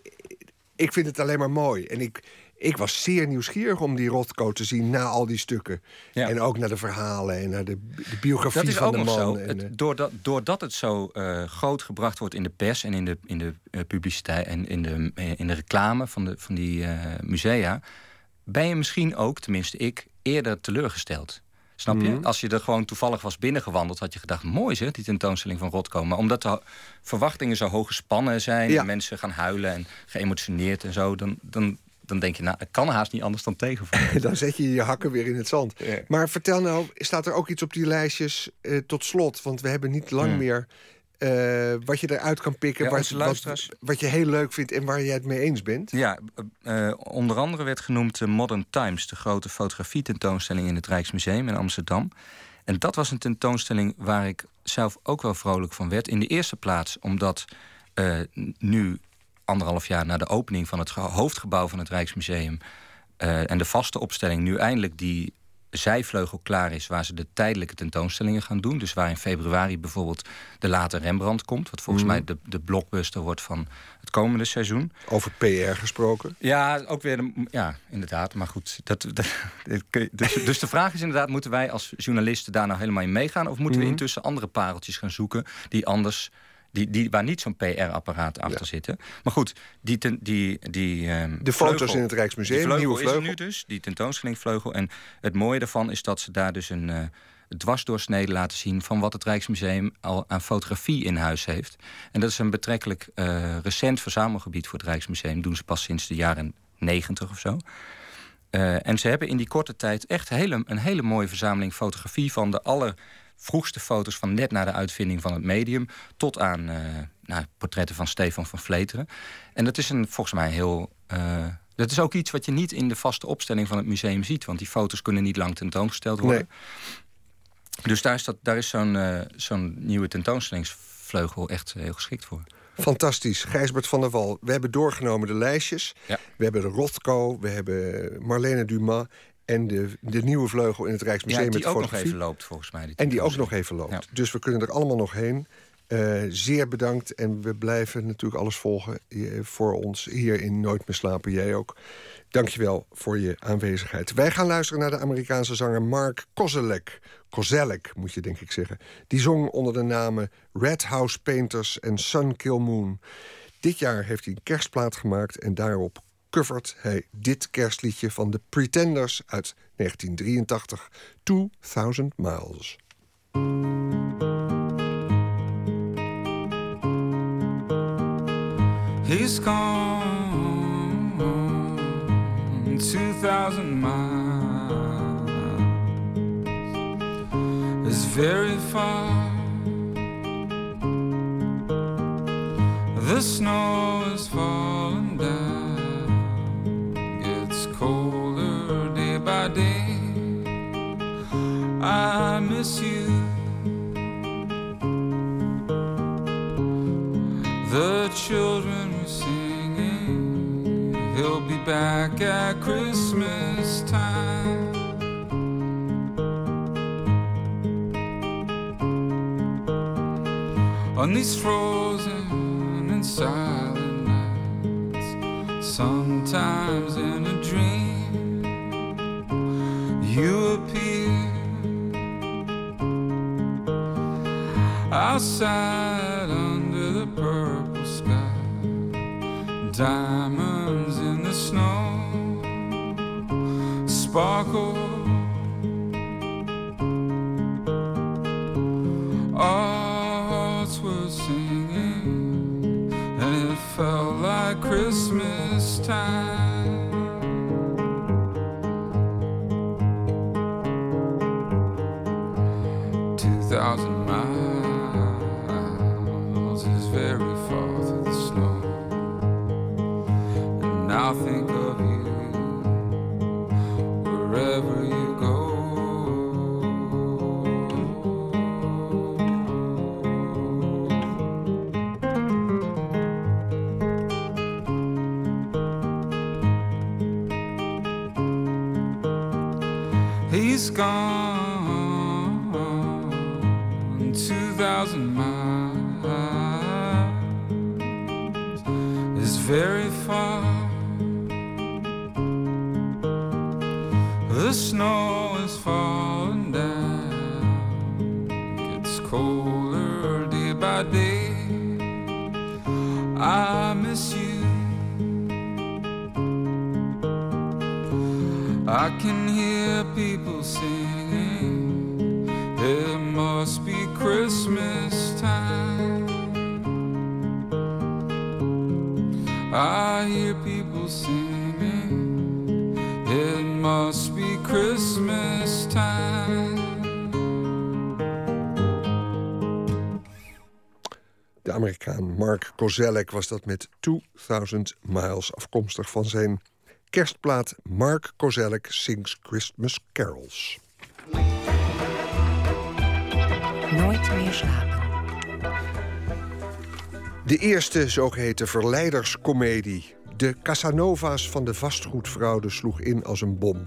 Speaker 1: ik vind het alleen maar mooi. En ik, ik was zeer nieuwsgierig om die Rothko te zien na al die stukken.
Speaker 18: Ja.
Speaker 1: En ook naar de verhalen en naar de, de biografie
Speaker 18: Dat is
Speaker 1: van
Speaker 18: ook
Speaker 1: de
Speaker 18: nog
Speaker 1: man.
Speaker 18: zo.
Speaker 1: En,
Speaker 18: Het,
Speaker 1: eh,
Speaker 18: doordat, doordat het zo eh, groot gebracht wordt in de pers en in de, in de eh, publiciteit en in de, in de reclame van, de, van die musea, ben je misschien ook, tenminste ik, eerder teleurgesteld. Snap je?
Speaker 1: Mhm.
Speaker 18: Als je er gewoon toevallig was binnengewandeld, had je gedacht: mooi zeg, die tentoonstelling van Rothko. Maar omdat de verwachtingen zo hoog gespannen zijn,
Speaker 1: Ja.
Speaker 18: en mensen gaan huilen en geëmotioneerd en zo, dan, dan, dan denk je: nou, het kan haast niet anders dan tegenvallen.
Speaker 1: dan zet je je hakken weer in het zand. Maar vertel nou, staat er ook iets op die lijstjes eh, tot slot? Want we hebben niet lang
Speaker 18: Hmm.
Speaker 1: meer eh, wat je eruit kan pikken...
Speaker 18: Ja,
Speaker 1: wat, wat, wat je heel leuk vindt en waar jij het mee eens bent.
Speaker 18: Ja, eh, eh, onder andere werd genoemd de Modern Times, de grote fotografie-tentoonstelling in het Rijksmuseum in Amsterdam. En dat was een tentoonstelling waar ik zelf ook wel vrolijk van werd. In de eerste plaats omdat eh, nu, anderhalf jaar na de opening van het ge- hoofdgebouw van het Rijksmuseum. eh, en de vaste opstelling nu eindelijk die zijvleugel klaar is... waar ze de tijdelijke tentoonstellingen gaan doen. Dus waar in februari bijvoorbeeld de late Rembrandt komt... wat volgens
Speaker 1: Mhm.
Speaker 18: mij de, de blockbuster wordt van het komende seizoen.
Speaker 1: Over PR gesproken.
Speaker 18: Ja, ook weer. de- ja, inderdaad. Maar goed. Dat, dat, dus, dus de vraag is inderdaad: moeten wij als journalisten daar nou helemaal in meegaan? Of moeten
Speaker 1: Mhm.
Speaker 18: we intussen andere pareltjes gaan zoeken die anders. Die, die, waar niet zo'n PR-apparaat achter zitten. Maar goed, die, ten, die, die, ehm,
Speaker 1: De foto's
Speaker 18: vleugel-
Speaker 1: in het Rijksmuseum,
Speaker 18: die vleugel
Speaker 1: nieuwe
Speaker 18: is er
Speaker 1: vleugel.
Speaker 18: nu dus, die tentoonstellingvleugel. En het mooie daarvan is dat ze daar dus een eh, dwarsdoorsnede laten zien... van wat het Rijksmuseum al aan fotografie in huis heeft. En dat is een betrekkelijk eh, recent verzamelgebied voor het Rijksmuseum. doen ze pas sinds de jaren negentig of zo. Eh, en ze hebben in die korte tijd echt hele, een hele mooie verzameling fotografie... van de allervroegste foto's van net na de uitvinding van het medium... tot aan eh, nou, portretten van Stefan van Vleteren. En dat is een, volgens mij heel... eh, dat is ook iets wat je niet in de vaste opstelling van het museum ziet. Want die foto's kunnen niet lang tentoongesteld worden. Dus daar is, dat, daar is zo'n eh, zo'n nieuwe tentoonstellingsvleugel echt heel geschikt voor.
Speaker 1: Fantastisch. Gijsbert van der Wal. We hebben doorgenomen de lijstjes.
Speaker 18: Ja.
Speaker 1: We hebben de Rothko, we hebben Marlene Dumas... en de, de nieuwe vleugel in het Rijksmuseum
Speaker 18: Ja, die
Speaker 1: met
Speaker 18: ook nog even loopt volgens mij. die
Speaker 1: En die ook nog even loopt. Dus we kunnen er allemaal nog heen. Eh, zeer bedankt. En we blijven natuurlijk alles volgen eh, voor ons hier in Nooit meer slapen. Jij ook. Dankjewel voor je aanwezigheid. Wij gaan luisteren naar de Amerikaanse zanger Mark Kozelek. Kozelek, moet je denk ik zeggen. Die zong onder de namen Red House Painters en Sun Kill Moon. Dit jaar heeft hij een kerstplaat gemaakt... en daarop covert hij dit kerstliedje van de Pretenders uit 1983. 2000 Miles.
Speaker 22: He's gone. 2,000 miles is very far. The snow is falling I miss you. The children were singing, he'll be back at Christmas time. On these frozen and silent nights, sometimes in a dream, you appear outside under the purple sky, diamonds in the snow sparkle. Our hearts were singing, and it felt like Christmas time. I'll think of you wherever you go. He's gone
Speaker 1: Kozelek was dat met 2000 Miles, afkomstig van zijn kerstplaat Mark Kozelek Sings Christmas Carols.
Speaker 5: Nooit meer slapen.
Speaker 1: De eerste zogeheten verleiderscomedie. De Casanova's van de vastgoedfraude sloeg in als een bom.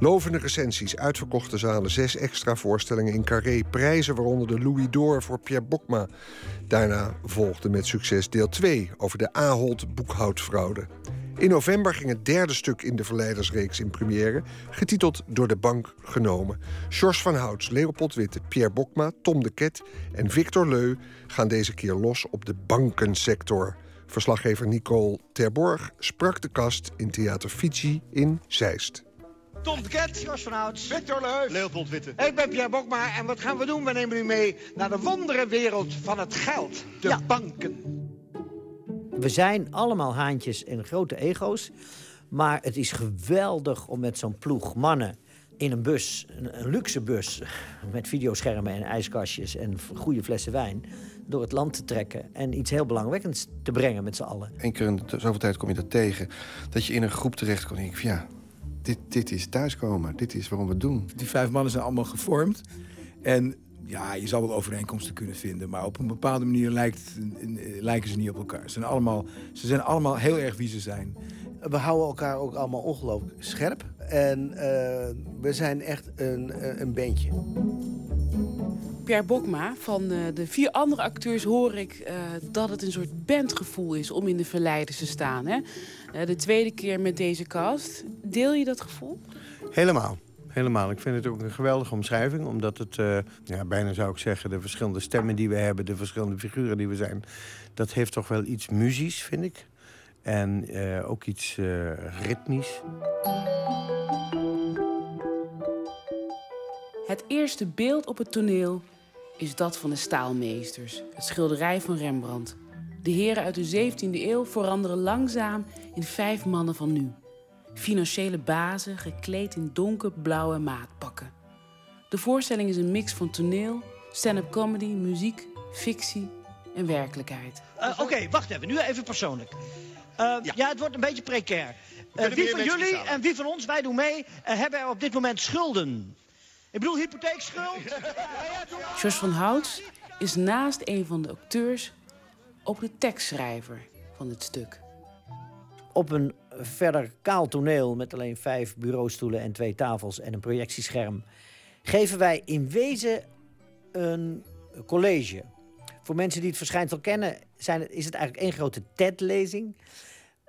Speaker 1: Lovende recensies, uitverkochte zalen, zes extra voorstellingen in Carré, prijzen waaronder de Louis d'Or voor Pierre Bokma. Daarna volgde met succes deel 2 over de Ahold boekhoudfraude. In november ging het derde stuk in de Verleidersreeks in première, getiteld Door de Bank genomen. George van Houts, Leopold Witte, Pierre Bokma, Tom de Ket en Victor Leu gaan deze keer los op de bankensector. Verslaggever Nicole Terborg sprak de kast in Theater Fiji in Zeist.
Speaker 23: Tom de Ket, Jos van Ouds, Victor Leus, Leopold Witte. Ik ben Pierre Bokma en wat gaan we doen? We nemen u mee naar de wonderenwereld van het geld, de banken.
Speaker 24: We zijn allemaal haantjes en grote ego's. Maar het is geweldig om met zo'n ploeg mannen in een bus, een, een luxe bus... met videoschermen en ijskastjes en goede flessen wijn... door het land te trekken en iets heel belangwekkends te brengen met z'n allen.
Speaker 6: Eén keer in de zoveel tijd kom je dat tegen. Dat je in een groep terechtkomt en denk ik van ja, dit, dit is thuiskomen. Dit is waarom we het doen.
Speaker 12: Die vijf mannen zijn allemaal gevormd. En ja, je zal wel overeenkomsten kunnen vinden. Maar op een bepaalde manier lijkt, lijken ze niet op elkaar. Ze zijn, allemaal, ze zijn allemaal heel erg wie ze zijn.
Speaker 25: We houden elkaar ook allemaal ongelooflijk scherp. En eh, we zijn echt een, een bandje.
Speaker 26: Pierre Bokma, van eh, de vier andere acteurs hoor ik eh, dat het een soort bandgevoel is om in de verleiders te staan. Hè? Eh, de tweede keer met deze cast. Deel je dat gevoel?
Speaker 25: Helemaal. Helemaal. Ik vind het ook een geweldige omschrijving. Omdat het, eh, ja, bijna zou ik zeggen, de verschillende stemmen die we hebben... de verschillende figuren die we zijn... dat heeft toch wel iets muzisch, vind ik. En eh, ook iets eh, ritmisch.
Speaker 26: Het eerste beeld op het toneel is dat van de staalmeesters. Het schilderij van Rembrandt. De heren uit de 17e eeuw veranderen langzaam in vijf mannen van nu. Financiële bazen gekleed in donkerblauwe maatpakken. De voorstelling is een mix van toneel, stand-up comedy, muziek, fictie en werkelijkheid.
Speaker 23: Uh, Oké, wacht even. Nu even persoonlijk. Uh, ja. het wordt een beetje precair. Uh, wie van jullie en wie van ons, wij doen mee, hebben er op dit moment schulden? Ik bedoel hypotheekschuld.
Speaker 26: Jos van Houts is naast een van de acteurs ook de tekstschrijver van het stuk.
Speaker 24: Op een verder kaal toneel met alleen vijf bureaustoelen en twee tafels en een projectiescherm geven wij in wezen een college. Voor mensen die het verschijnsel kennen, zijn, is het eigenlijk één grote TED-lezing.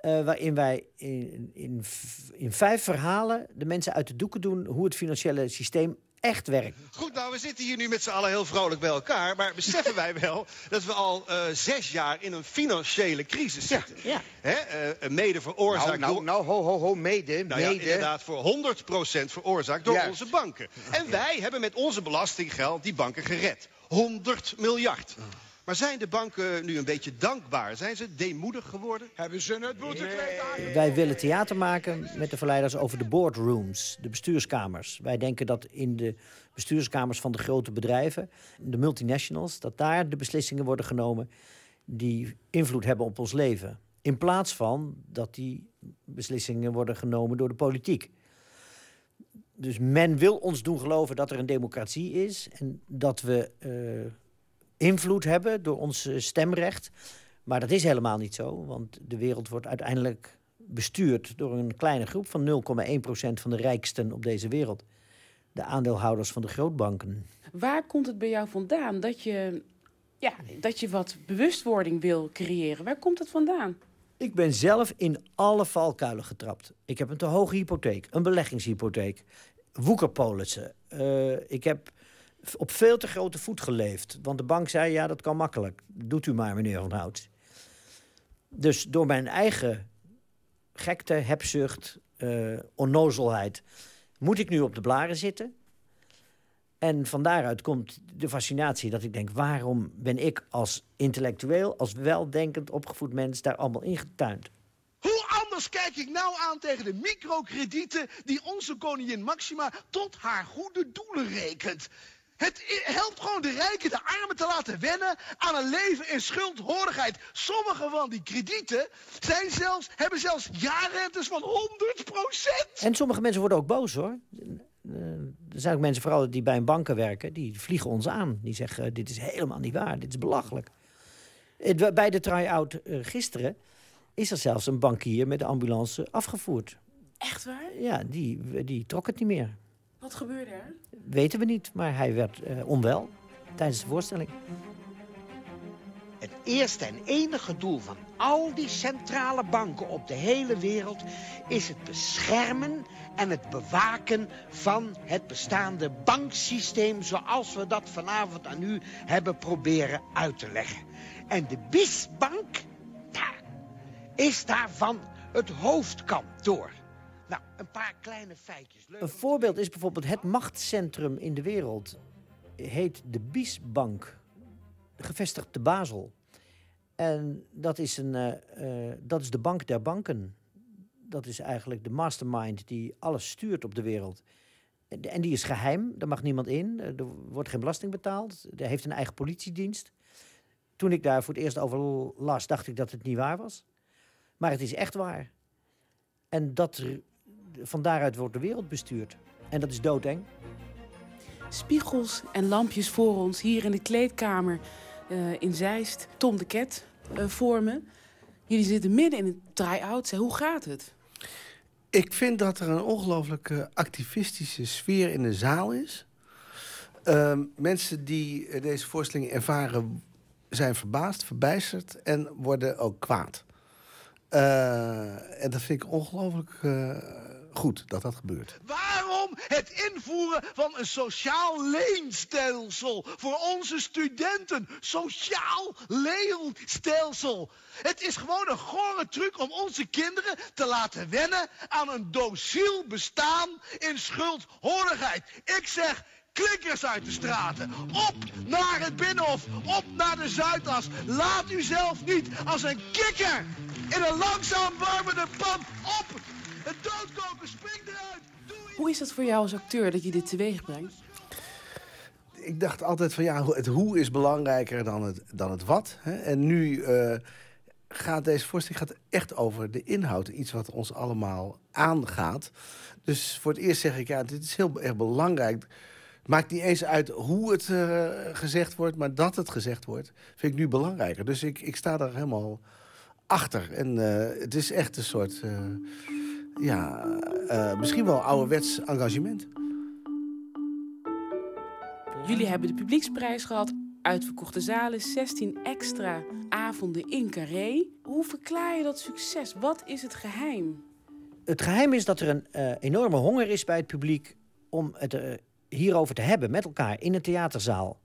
Speaker 24: Uh, waarin wij in, in, in vijf verhalen de mensen uit de doeken doen hoe het financiële systeem echt werkt.
Speaker 27: Goed, nou, we zitten hier nu met z'n allen heel vrolijk bij elkaar. Maar beseffen wij wel dat we al uh, zes jaar in een financiële crisis zitten?
Speaker 23: Ja.
Speaker 27: Hè? Uh, mede veroorzaakt
Speaker 23: nou, nou,
Speaker 27: door...
Speaker 23: Nou, ho, ho, ho, mede,
Speaker 27: nou, ja, inderdaad, voor 100% veroorzaakt door
Speaker 23: Juist.
Speaker 27: onze banken. En wij hebben met onze belastinggeld die banken gered. 100 miljard. Maar zijn de banken nu een beetje dankbaar? Zijn ze deemoedig geworden?
Speaker 23: Hebben ze het boetekleed aan?
Speaker 24: Wij willen theater maken met de verleiders over de boardrooms, de bestuurskamers. Wij denken dat in de bestuurskamers van de grote bedrijven, de multinationals, dat daar de beslissingen worden genomen die invloed hebben op ons leven. In plaats van dat die beslissingen worden genomen door de politiek. Dus men wil ons doen geloven dat er een democratie is en dat we uh, invloed hebben door ons stemrecht. Maar dat is helemaal niet zo, want de wereld wordt uiteindelijk bestuurd door een kleine groep van 0,1% van de rijksten op deze wereld. De aandeelhouders van de grootbanken.
Speaker 26: Waar komt het bij jou vandaan dat je, ja, dat je wat bewustwording wil creëren? Waar komt het vandaan?
Speaker 24: Ik ben zelf in alle valkuilen getrapt. Ik heb een te hoge hypotheek, een beleggingshypotheek, woekerpolissen. Uh, ik heb op veel te grote voet geleefd. Want de bank zei, ja, dat kan makkelijk. Doet u maar, meneer Van Hout. Dus door mijn eigen gekte, hebzucht, uh, onnozelheid... moet ik nu op de blaren zitten. En van daaruit komt de fascinatie dat ik denk... waarom ben ik als intellectueel, als weldenkend opgevoed mens... daar allemaal ingetuind?
Speaker 23: Hoe anders kijk ik nou aan tegen de microkredieten... die onze koningin Maxima tot haar goede doelen rekent... Het helpt gewoon de rijken de armen te laten wennen aan een leven in schuldhorigheid. Sommige van die kredieten zijn zelfs, hebben zelfs jaarrentes van 100%.
Speaker 24: En sommige mensen worden ook boos hoor. Er zijn ook mensen, vooral die bij een banken werken, die vliegen ons aan. Die zeggen, dit is helemaal niet waar, dit is belachelijk. Bij de try-out gisteren is er zelfs een bankier met de ambulance afgevoerd.
Speaker 26: Echt waar?
Speaker 24: Ja, die, die trok het niet meer.
Speaker 26: Wat gebeurde er?
Speaker 24: Weten we niet, maar hij werd uh, onwel tijdens de voorstelling.
Speaker 23: Het eerste en enige doel van al die centrale banken op de hele wereld is het beschermen en het bewaken van het bestaande banksysteem zoals we dat vanavond aan u hebben proberen uit te leggen. En de BIS-bank daar, is daarvan het hoofdkantoor. Nou, een paar kleine feitjes.
Speaker 24: Leuk. Een voorbeeld is bijvoorbeeld het machtscentrum in de wereld. Heet de Biesbank. Gevestigd te Basel. En dat is, een, uh, uh, dat is de bank der banken. Dat is eigenlijk de mastermind die alles stuurt op de wereld. En die is geheim, daar mag niemand in. Er wordt geen belasting betaald. Er heeft een eigen politiedienst. Toen ik daar voor het eerst over las, dacht ik dat het niet waar was. Maar het is echt waar. En dat van daaruit wordt de wereld bestuurd. En dat is doodeng.
Speaker 26: Spiegels en lampjes voor ons hier in de kleedkamer uh, in Zeist. Tom de Ket uh, voor me. Jullie zitten midden in een try-out. Hoe gaat het?
Speaker 25: Ik vind dat er een ongelooflijk activistische sfeer in de zaal is. Uh, mensen die deze voorstelling ervaren zijn verbaasd, verbijsterd en worden ook kwaad. Uh, en dat vind ik ongelooflijk uh, goed dat dat gebeurt.
Speaker 23: Waarom het invoeren van een sociaal leenstelsel voor onze studenten? Sociaal leenstelsel. Het is gewoon een gore truc om onze kinderen te laten wennen aan een dociel bestaan in schuldhorigheid. Ik zeg klikkers uit de straten. Op naar het Binnenhof. Op naar de Zuidas. Laat u zelf niet als een kikker in een langzaam warmende pan op.
Speaker 27: Het doodkoken, spring eruit!
Speaker 26: Hoe is dat voor jou als acteur dat je dit teweeg brengt?
Speaker 28: ik dacht altijd van ja, het hoe is belangrijker dan het, dan het wat. Hè? En nu eh, gaat deze voorstelling gaat echt over de inhoud. Iets wat ons allemaal aangaat. Dus voor het eerst zeg ik, ja, dit is heel erg belangrijk. Het maakt niet eens uit hoe het eh, gezegd wordt, maar dat het gezegd wordt, vind ik nu belangrijker. Dus ik, ik sta daar helemaal achter. En eh, het is echt een soort, ja, misschien wel ouderwets engagement.
Speaker 26: Jullie hebben de publieksprijs gehad, uitverkochte zalen, 16 extra avonden in Carré. Hoe verklaar je dat succes? Wat is het geheim?
Speaker 24: Het geheim is dat er een uh, enorme honger is bij het publiek om het uh, hierover te hebben met elkaar in een theaterzaal.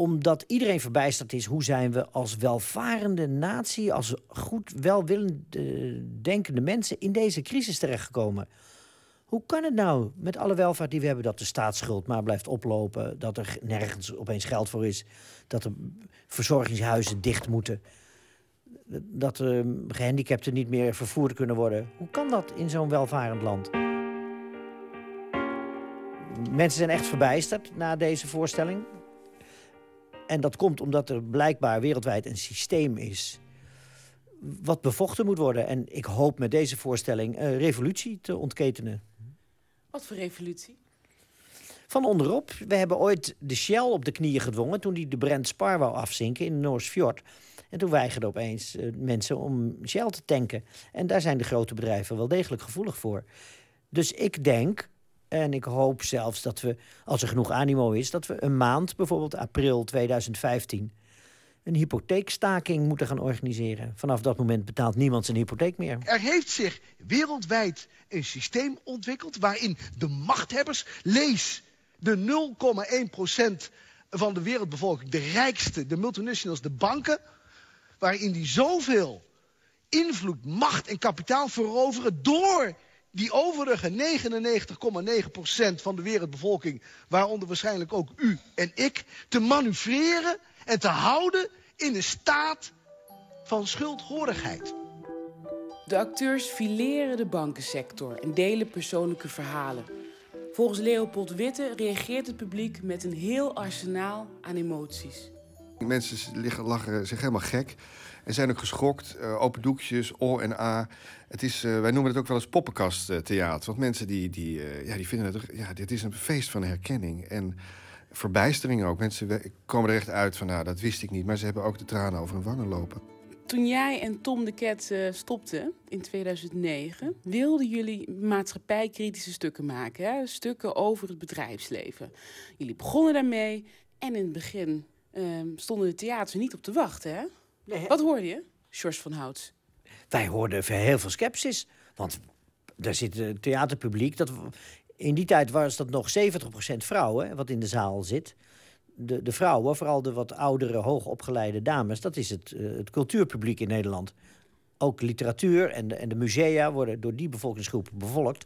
Speaker 24: Omdat iedereen verbijsterd is, hoe zijn we als welvarende natie, als goed welwillende denkende mensen in deze crisis terechtgekomen? Hoe kan het nou met alle welvaart die we hebben... dat de staatsschuld maar blijft oplopen... dat er nergens opeens geld voor is... dat er verzorgingshuizen dicht moeten... dat de gehandicapten niet meer vervoerd kunnen worden. Hoe kan dat in zo'n welvarend land? Mensen zijn echt verbijsterd na deze voorstelling. En dat komt omdat er blijkbaar wereldwijd een systeem is wat bevochten moet worden. En ik hoop met deze voorstelling een revolutie te ontketenen.
Speaker 26: Wat voor revolutie?
Speaker 24: Van onderop. We hebben ooit de Shell op de knieën gedwongen... toen die de Brent Spar wou afzinken in de Noordsfjord. En toen weigerden opeens uh, mensen om Shell te tanken. En daar zijn de grote bedrijven wel degelijk gevoelig voor. Dus ik denk, en ik hoop zelfs dat we, als er genoeg animo is... dat we een maand, bijvoorbeeld april 2015 een hypotheekstaking moeten gaan organiseren. Vanaf dat moment betaalt niemand zijn hypotheek meer.
Speaker 23: Er heeft zich wereldwijd een systeem ontwikkeld waarin de machthebbers, lees de 0,1% van de wereldbevolking, de rijkste, de multinationals, de banken, waarin die zoveel invloed, macht en kapitaal veroveren door die overige 99,9% van de wereldbevolking, waaronder waarschijnlijk ook u en ik, te manoeuvreren en te houden in een staat van schuldhorigheid.
Speaker 26: De acteurs fileren de bankensector en delen persoonlijke verhalen. Volgens Leopold Witte reageert het publiek met een heel arsenaal aan emoties.
Speaker 1: Mensen liggen, lachen zich helemaal gek en zijn ook geschokt. Uh, open doekjes, O en A. Het is, uh, wij noemen het ook wel eens poppenkasttheater. Want mensen die, die, uh, ja, die vinden het... Ja, dit is een feest van herkenning. En verbijstering ook. Mensen komen er echt uit van, nou, dat wist ik niet. Maar ze hebben ook de tranen over hun wangen lopen.
Speaker 26: Toen jij en Tom de Ket stopten in 2009, wilden jullie maatschappijkritische stukken maken. Hè? Stukken over het bedrijfsleven. Jullie begonnen daarmee en in het begin uh, stonden de theaters niet op te wachten. Hè? Nee, Wat hoorde je, George van Houts?
Speaker 24: Wij hoorden heel veel sceptisch. Want daar zit het theaterpubliek. Dat, in die tijd was dat nog 70% vrouwen, wat in de zaal zit. De, de vrouwen, vooral de wat oudere, hoogopgeleide dames... dat is het, uh, het cultuurpubliek in Nederland. Ook literatuur en de, en de musea worden door die bevolkingsgroepen bevolkt.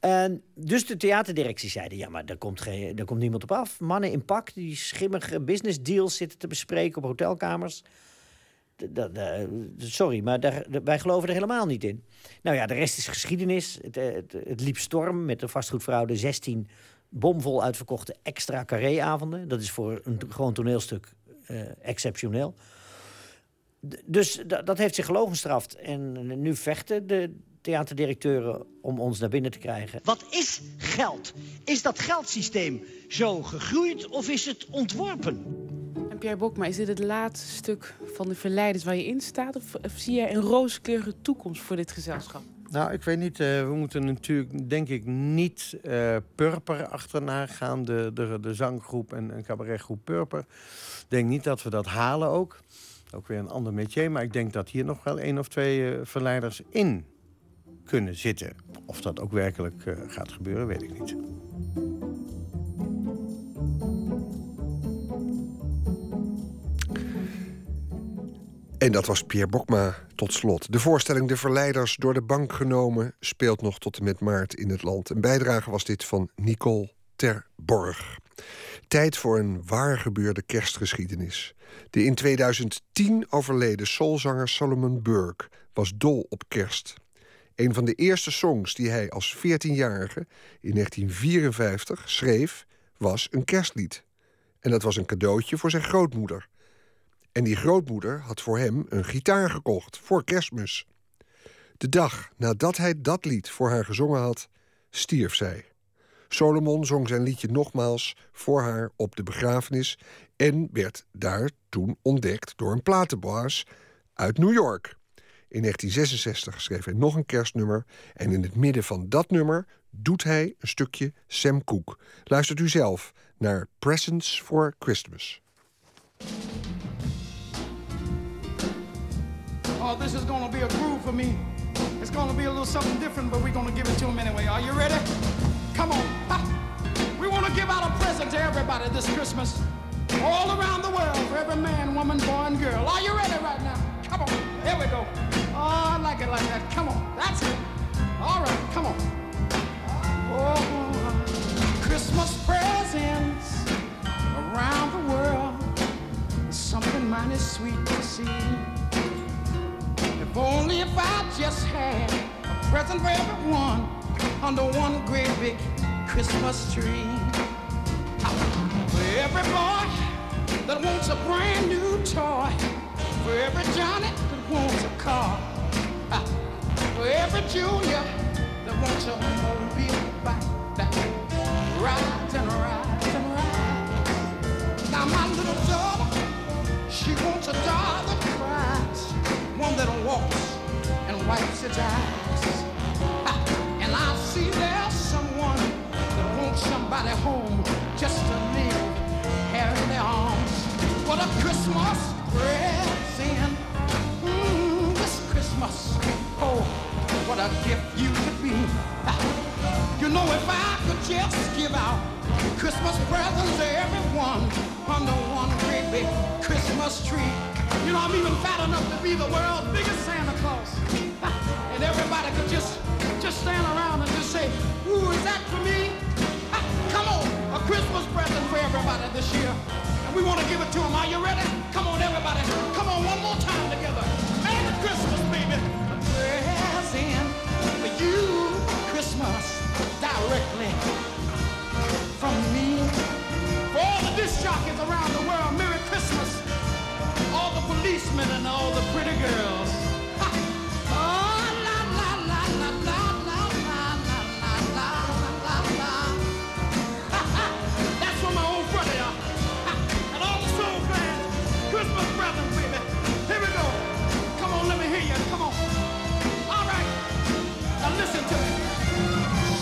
Speaker 24: En dus de theaterdirectie zeiden... ja, maar daar komt, geen, daar komt niemand op af. Mannen in pak die schimmige business deals zitten te bespreken op hotelkamers sorry, maar daar, wij geloven er helemaal niet in. Nou ja, de rest is geschiedenis. Het, eh, het, liep storm met de vastgoedfraude 16 bomvol uitverkochte extra carré-avonden. Dat is voor een gewoon toneelstuk uh, exceptioneel. dus dat heeft zich gelogenstraft. En nu vechten de theaterdirecteuren om ons naar binnen te krijgen.
Speaker 23: Wat is geld? Is dat geldsysteem zo gegroeid of is het ontworpen?
Speaker 26: En Pierre Bokma, is dit het laatste stuk van de verleiders waar je in staat? Of, zie jij een rooskleurige toekomst voor dit gezelschap?
Speaker 25: Nou, ik weet niet. Uh, we moeten natuurlijk, denk ik, niet uh, Purper achterna gaan. De, de, de zanggroep en een cabaretgroep Purper. Ik denk niet dat we dat halen ook. Ook weer een ander métier. Maar ik denk dat hier nog wel één of twee uh, verleiders in kunnen zitten. Of dat ook werkelijk gaat gebeuren, weet ik niet.
Speaker 1: En dat was Pierre Bokma tot slot. De voorstelling De Verleiders door de bank genomen speelt nog tot en met maart in het land. Een bijdrage was dit van Nicole Terborg. Tijd voor een waargebeurde kerstgeschiedenis. De in 2010 overleden soulzanger Solomon Burke was dol op kerst. Een van de eerste songs die hij als 14-jarige in 1954 schreef, was een kerstlied. En dat was een cadeautje voor zijn grootmoeder. En die grootmoeder had voor hem een gitaar gekocht voor kerstmis. De dag nadat hij dat lied voor haar gezongen had, stierf zij. Solomon zong zijn liedje nogmaals voor haar op de begrafenis en werd daar toen ontdekt door een platenbaas uit New York. In 1966 schreef hij nog een kerstnummer en in het midden van dat nummer doet hij een stukje Sam Cooke. Luistert u zelf naar Presents for Christmas.
Speaker 29: Oh, this is gonna be a groove for me. It's gonna be a little something different, but we're gonna give it to them anyway. Are you ready? Come on. Ha. We wanna give out a present to everybody this Christmas. All around the world, for every man, woman, boy, and girl. Are you ready right now? Come on. Here we go. Oh, I like it like that. Come on. That's it. All right, come on. Oh, Christmas presents around the world. Something mighty sweet to see. Only if I just had a present for everyone under one great big Christmas tree. For every boy that wants a brand new toy. For every Johnny that wants a car. For every Junior that wants a mobile bike that rides and rides and rides. Now my little daughter, she wants a one that walks and wipes its eyes. And I see there's someone that wants somebody home just to live in their arms. What a Christmas present. Mm, this Christmas. Oh, what a gift you could be. You know, if I could just give out Christmas presents to everyone under one great big Christmas tree. You know, I'm even fat enough to be the world's biggest Santa Claus. And everybody could just just stand around and just say, ooh, is that for me? Come on, a Christmas present for everybody this year. And we want to give it to them. Are you ready? Come on, everybody. Come on, one more time together. Merry Christmas, baby. A present for you, Christmas, directly from me. women and all the pretty girls.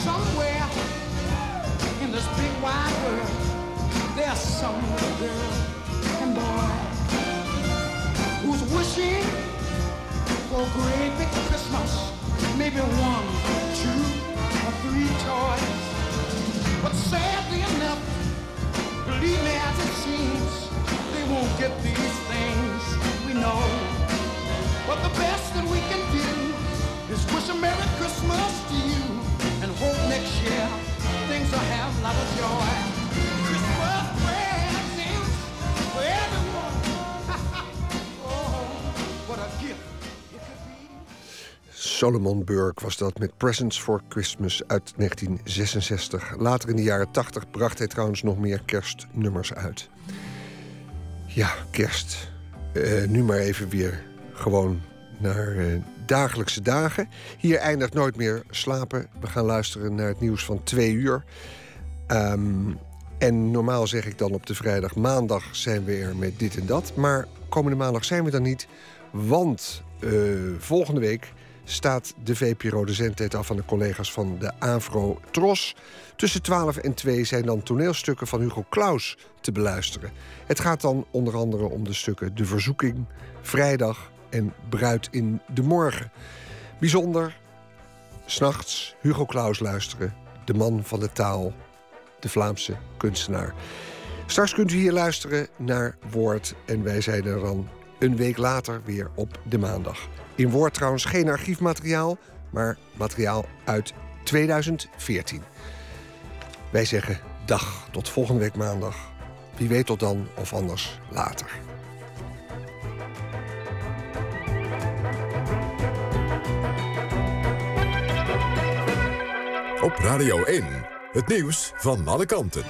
Speaker 29: Somewhere in this big wide world, there's some girl. Great big Christmas. Maybe one, two, or three toys. But sadly enough, believe me as it seems, they won't get these things we know. But the best that we can do is wish a Merry Christmas to you and hope next year things will have a lot of joy.
Speaker 1: Solomon Burke was dat met Presents for Christmas uit 1966. Later in de jaren 80 bracht hij trouwens nog meer kerstnummers uit. Ja, kerst. Eh, nu maar even weer gewoon naar eh, dagelijkse dagen. Hier eindigt nooit meer slapen. We gaan luisteren naar het nieuws van twee uur. Ehm, en normaal zeg ik dan op de vrijdag, maandag zijn we er met dit en dat. Maar komende maandag zijn we dan niet. Want eh, volgende week staat de VPRO de zendtijd af aan de collega's van de Avro Tros. Tussen 12 en 2 zijn dan toneelstukken van Hugo Claus te beluisteren. Het gaat dan onder andere om de stukken De Verzoeking, Vrijdag en Bruid in de Morgen. Bijzonder, s'nachts Hugo Claus luisteren, de man van de taal, de Vlaamse kunstenaar. Straks kunt u hier luisteren naar Woord en wij zijn er dan een week later weer op de maandag. In Woord trouwens geen archiefmateriaal, maar materiaal uit 2014. Wij zeggen dag tot volgende week maandag. Wie weet tot dan of anders later.
Speaker 3: Op Radio 1, het nieuws van alle kanten.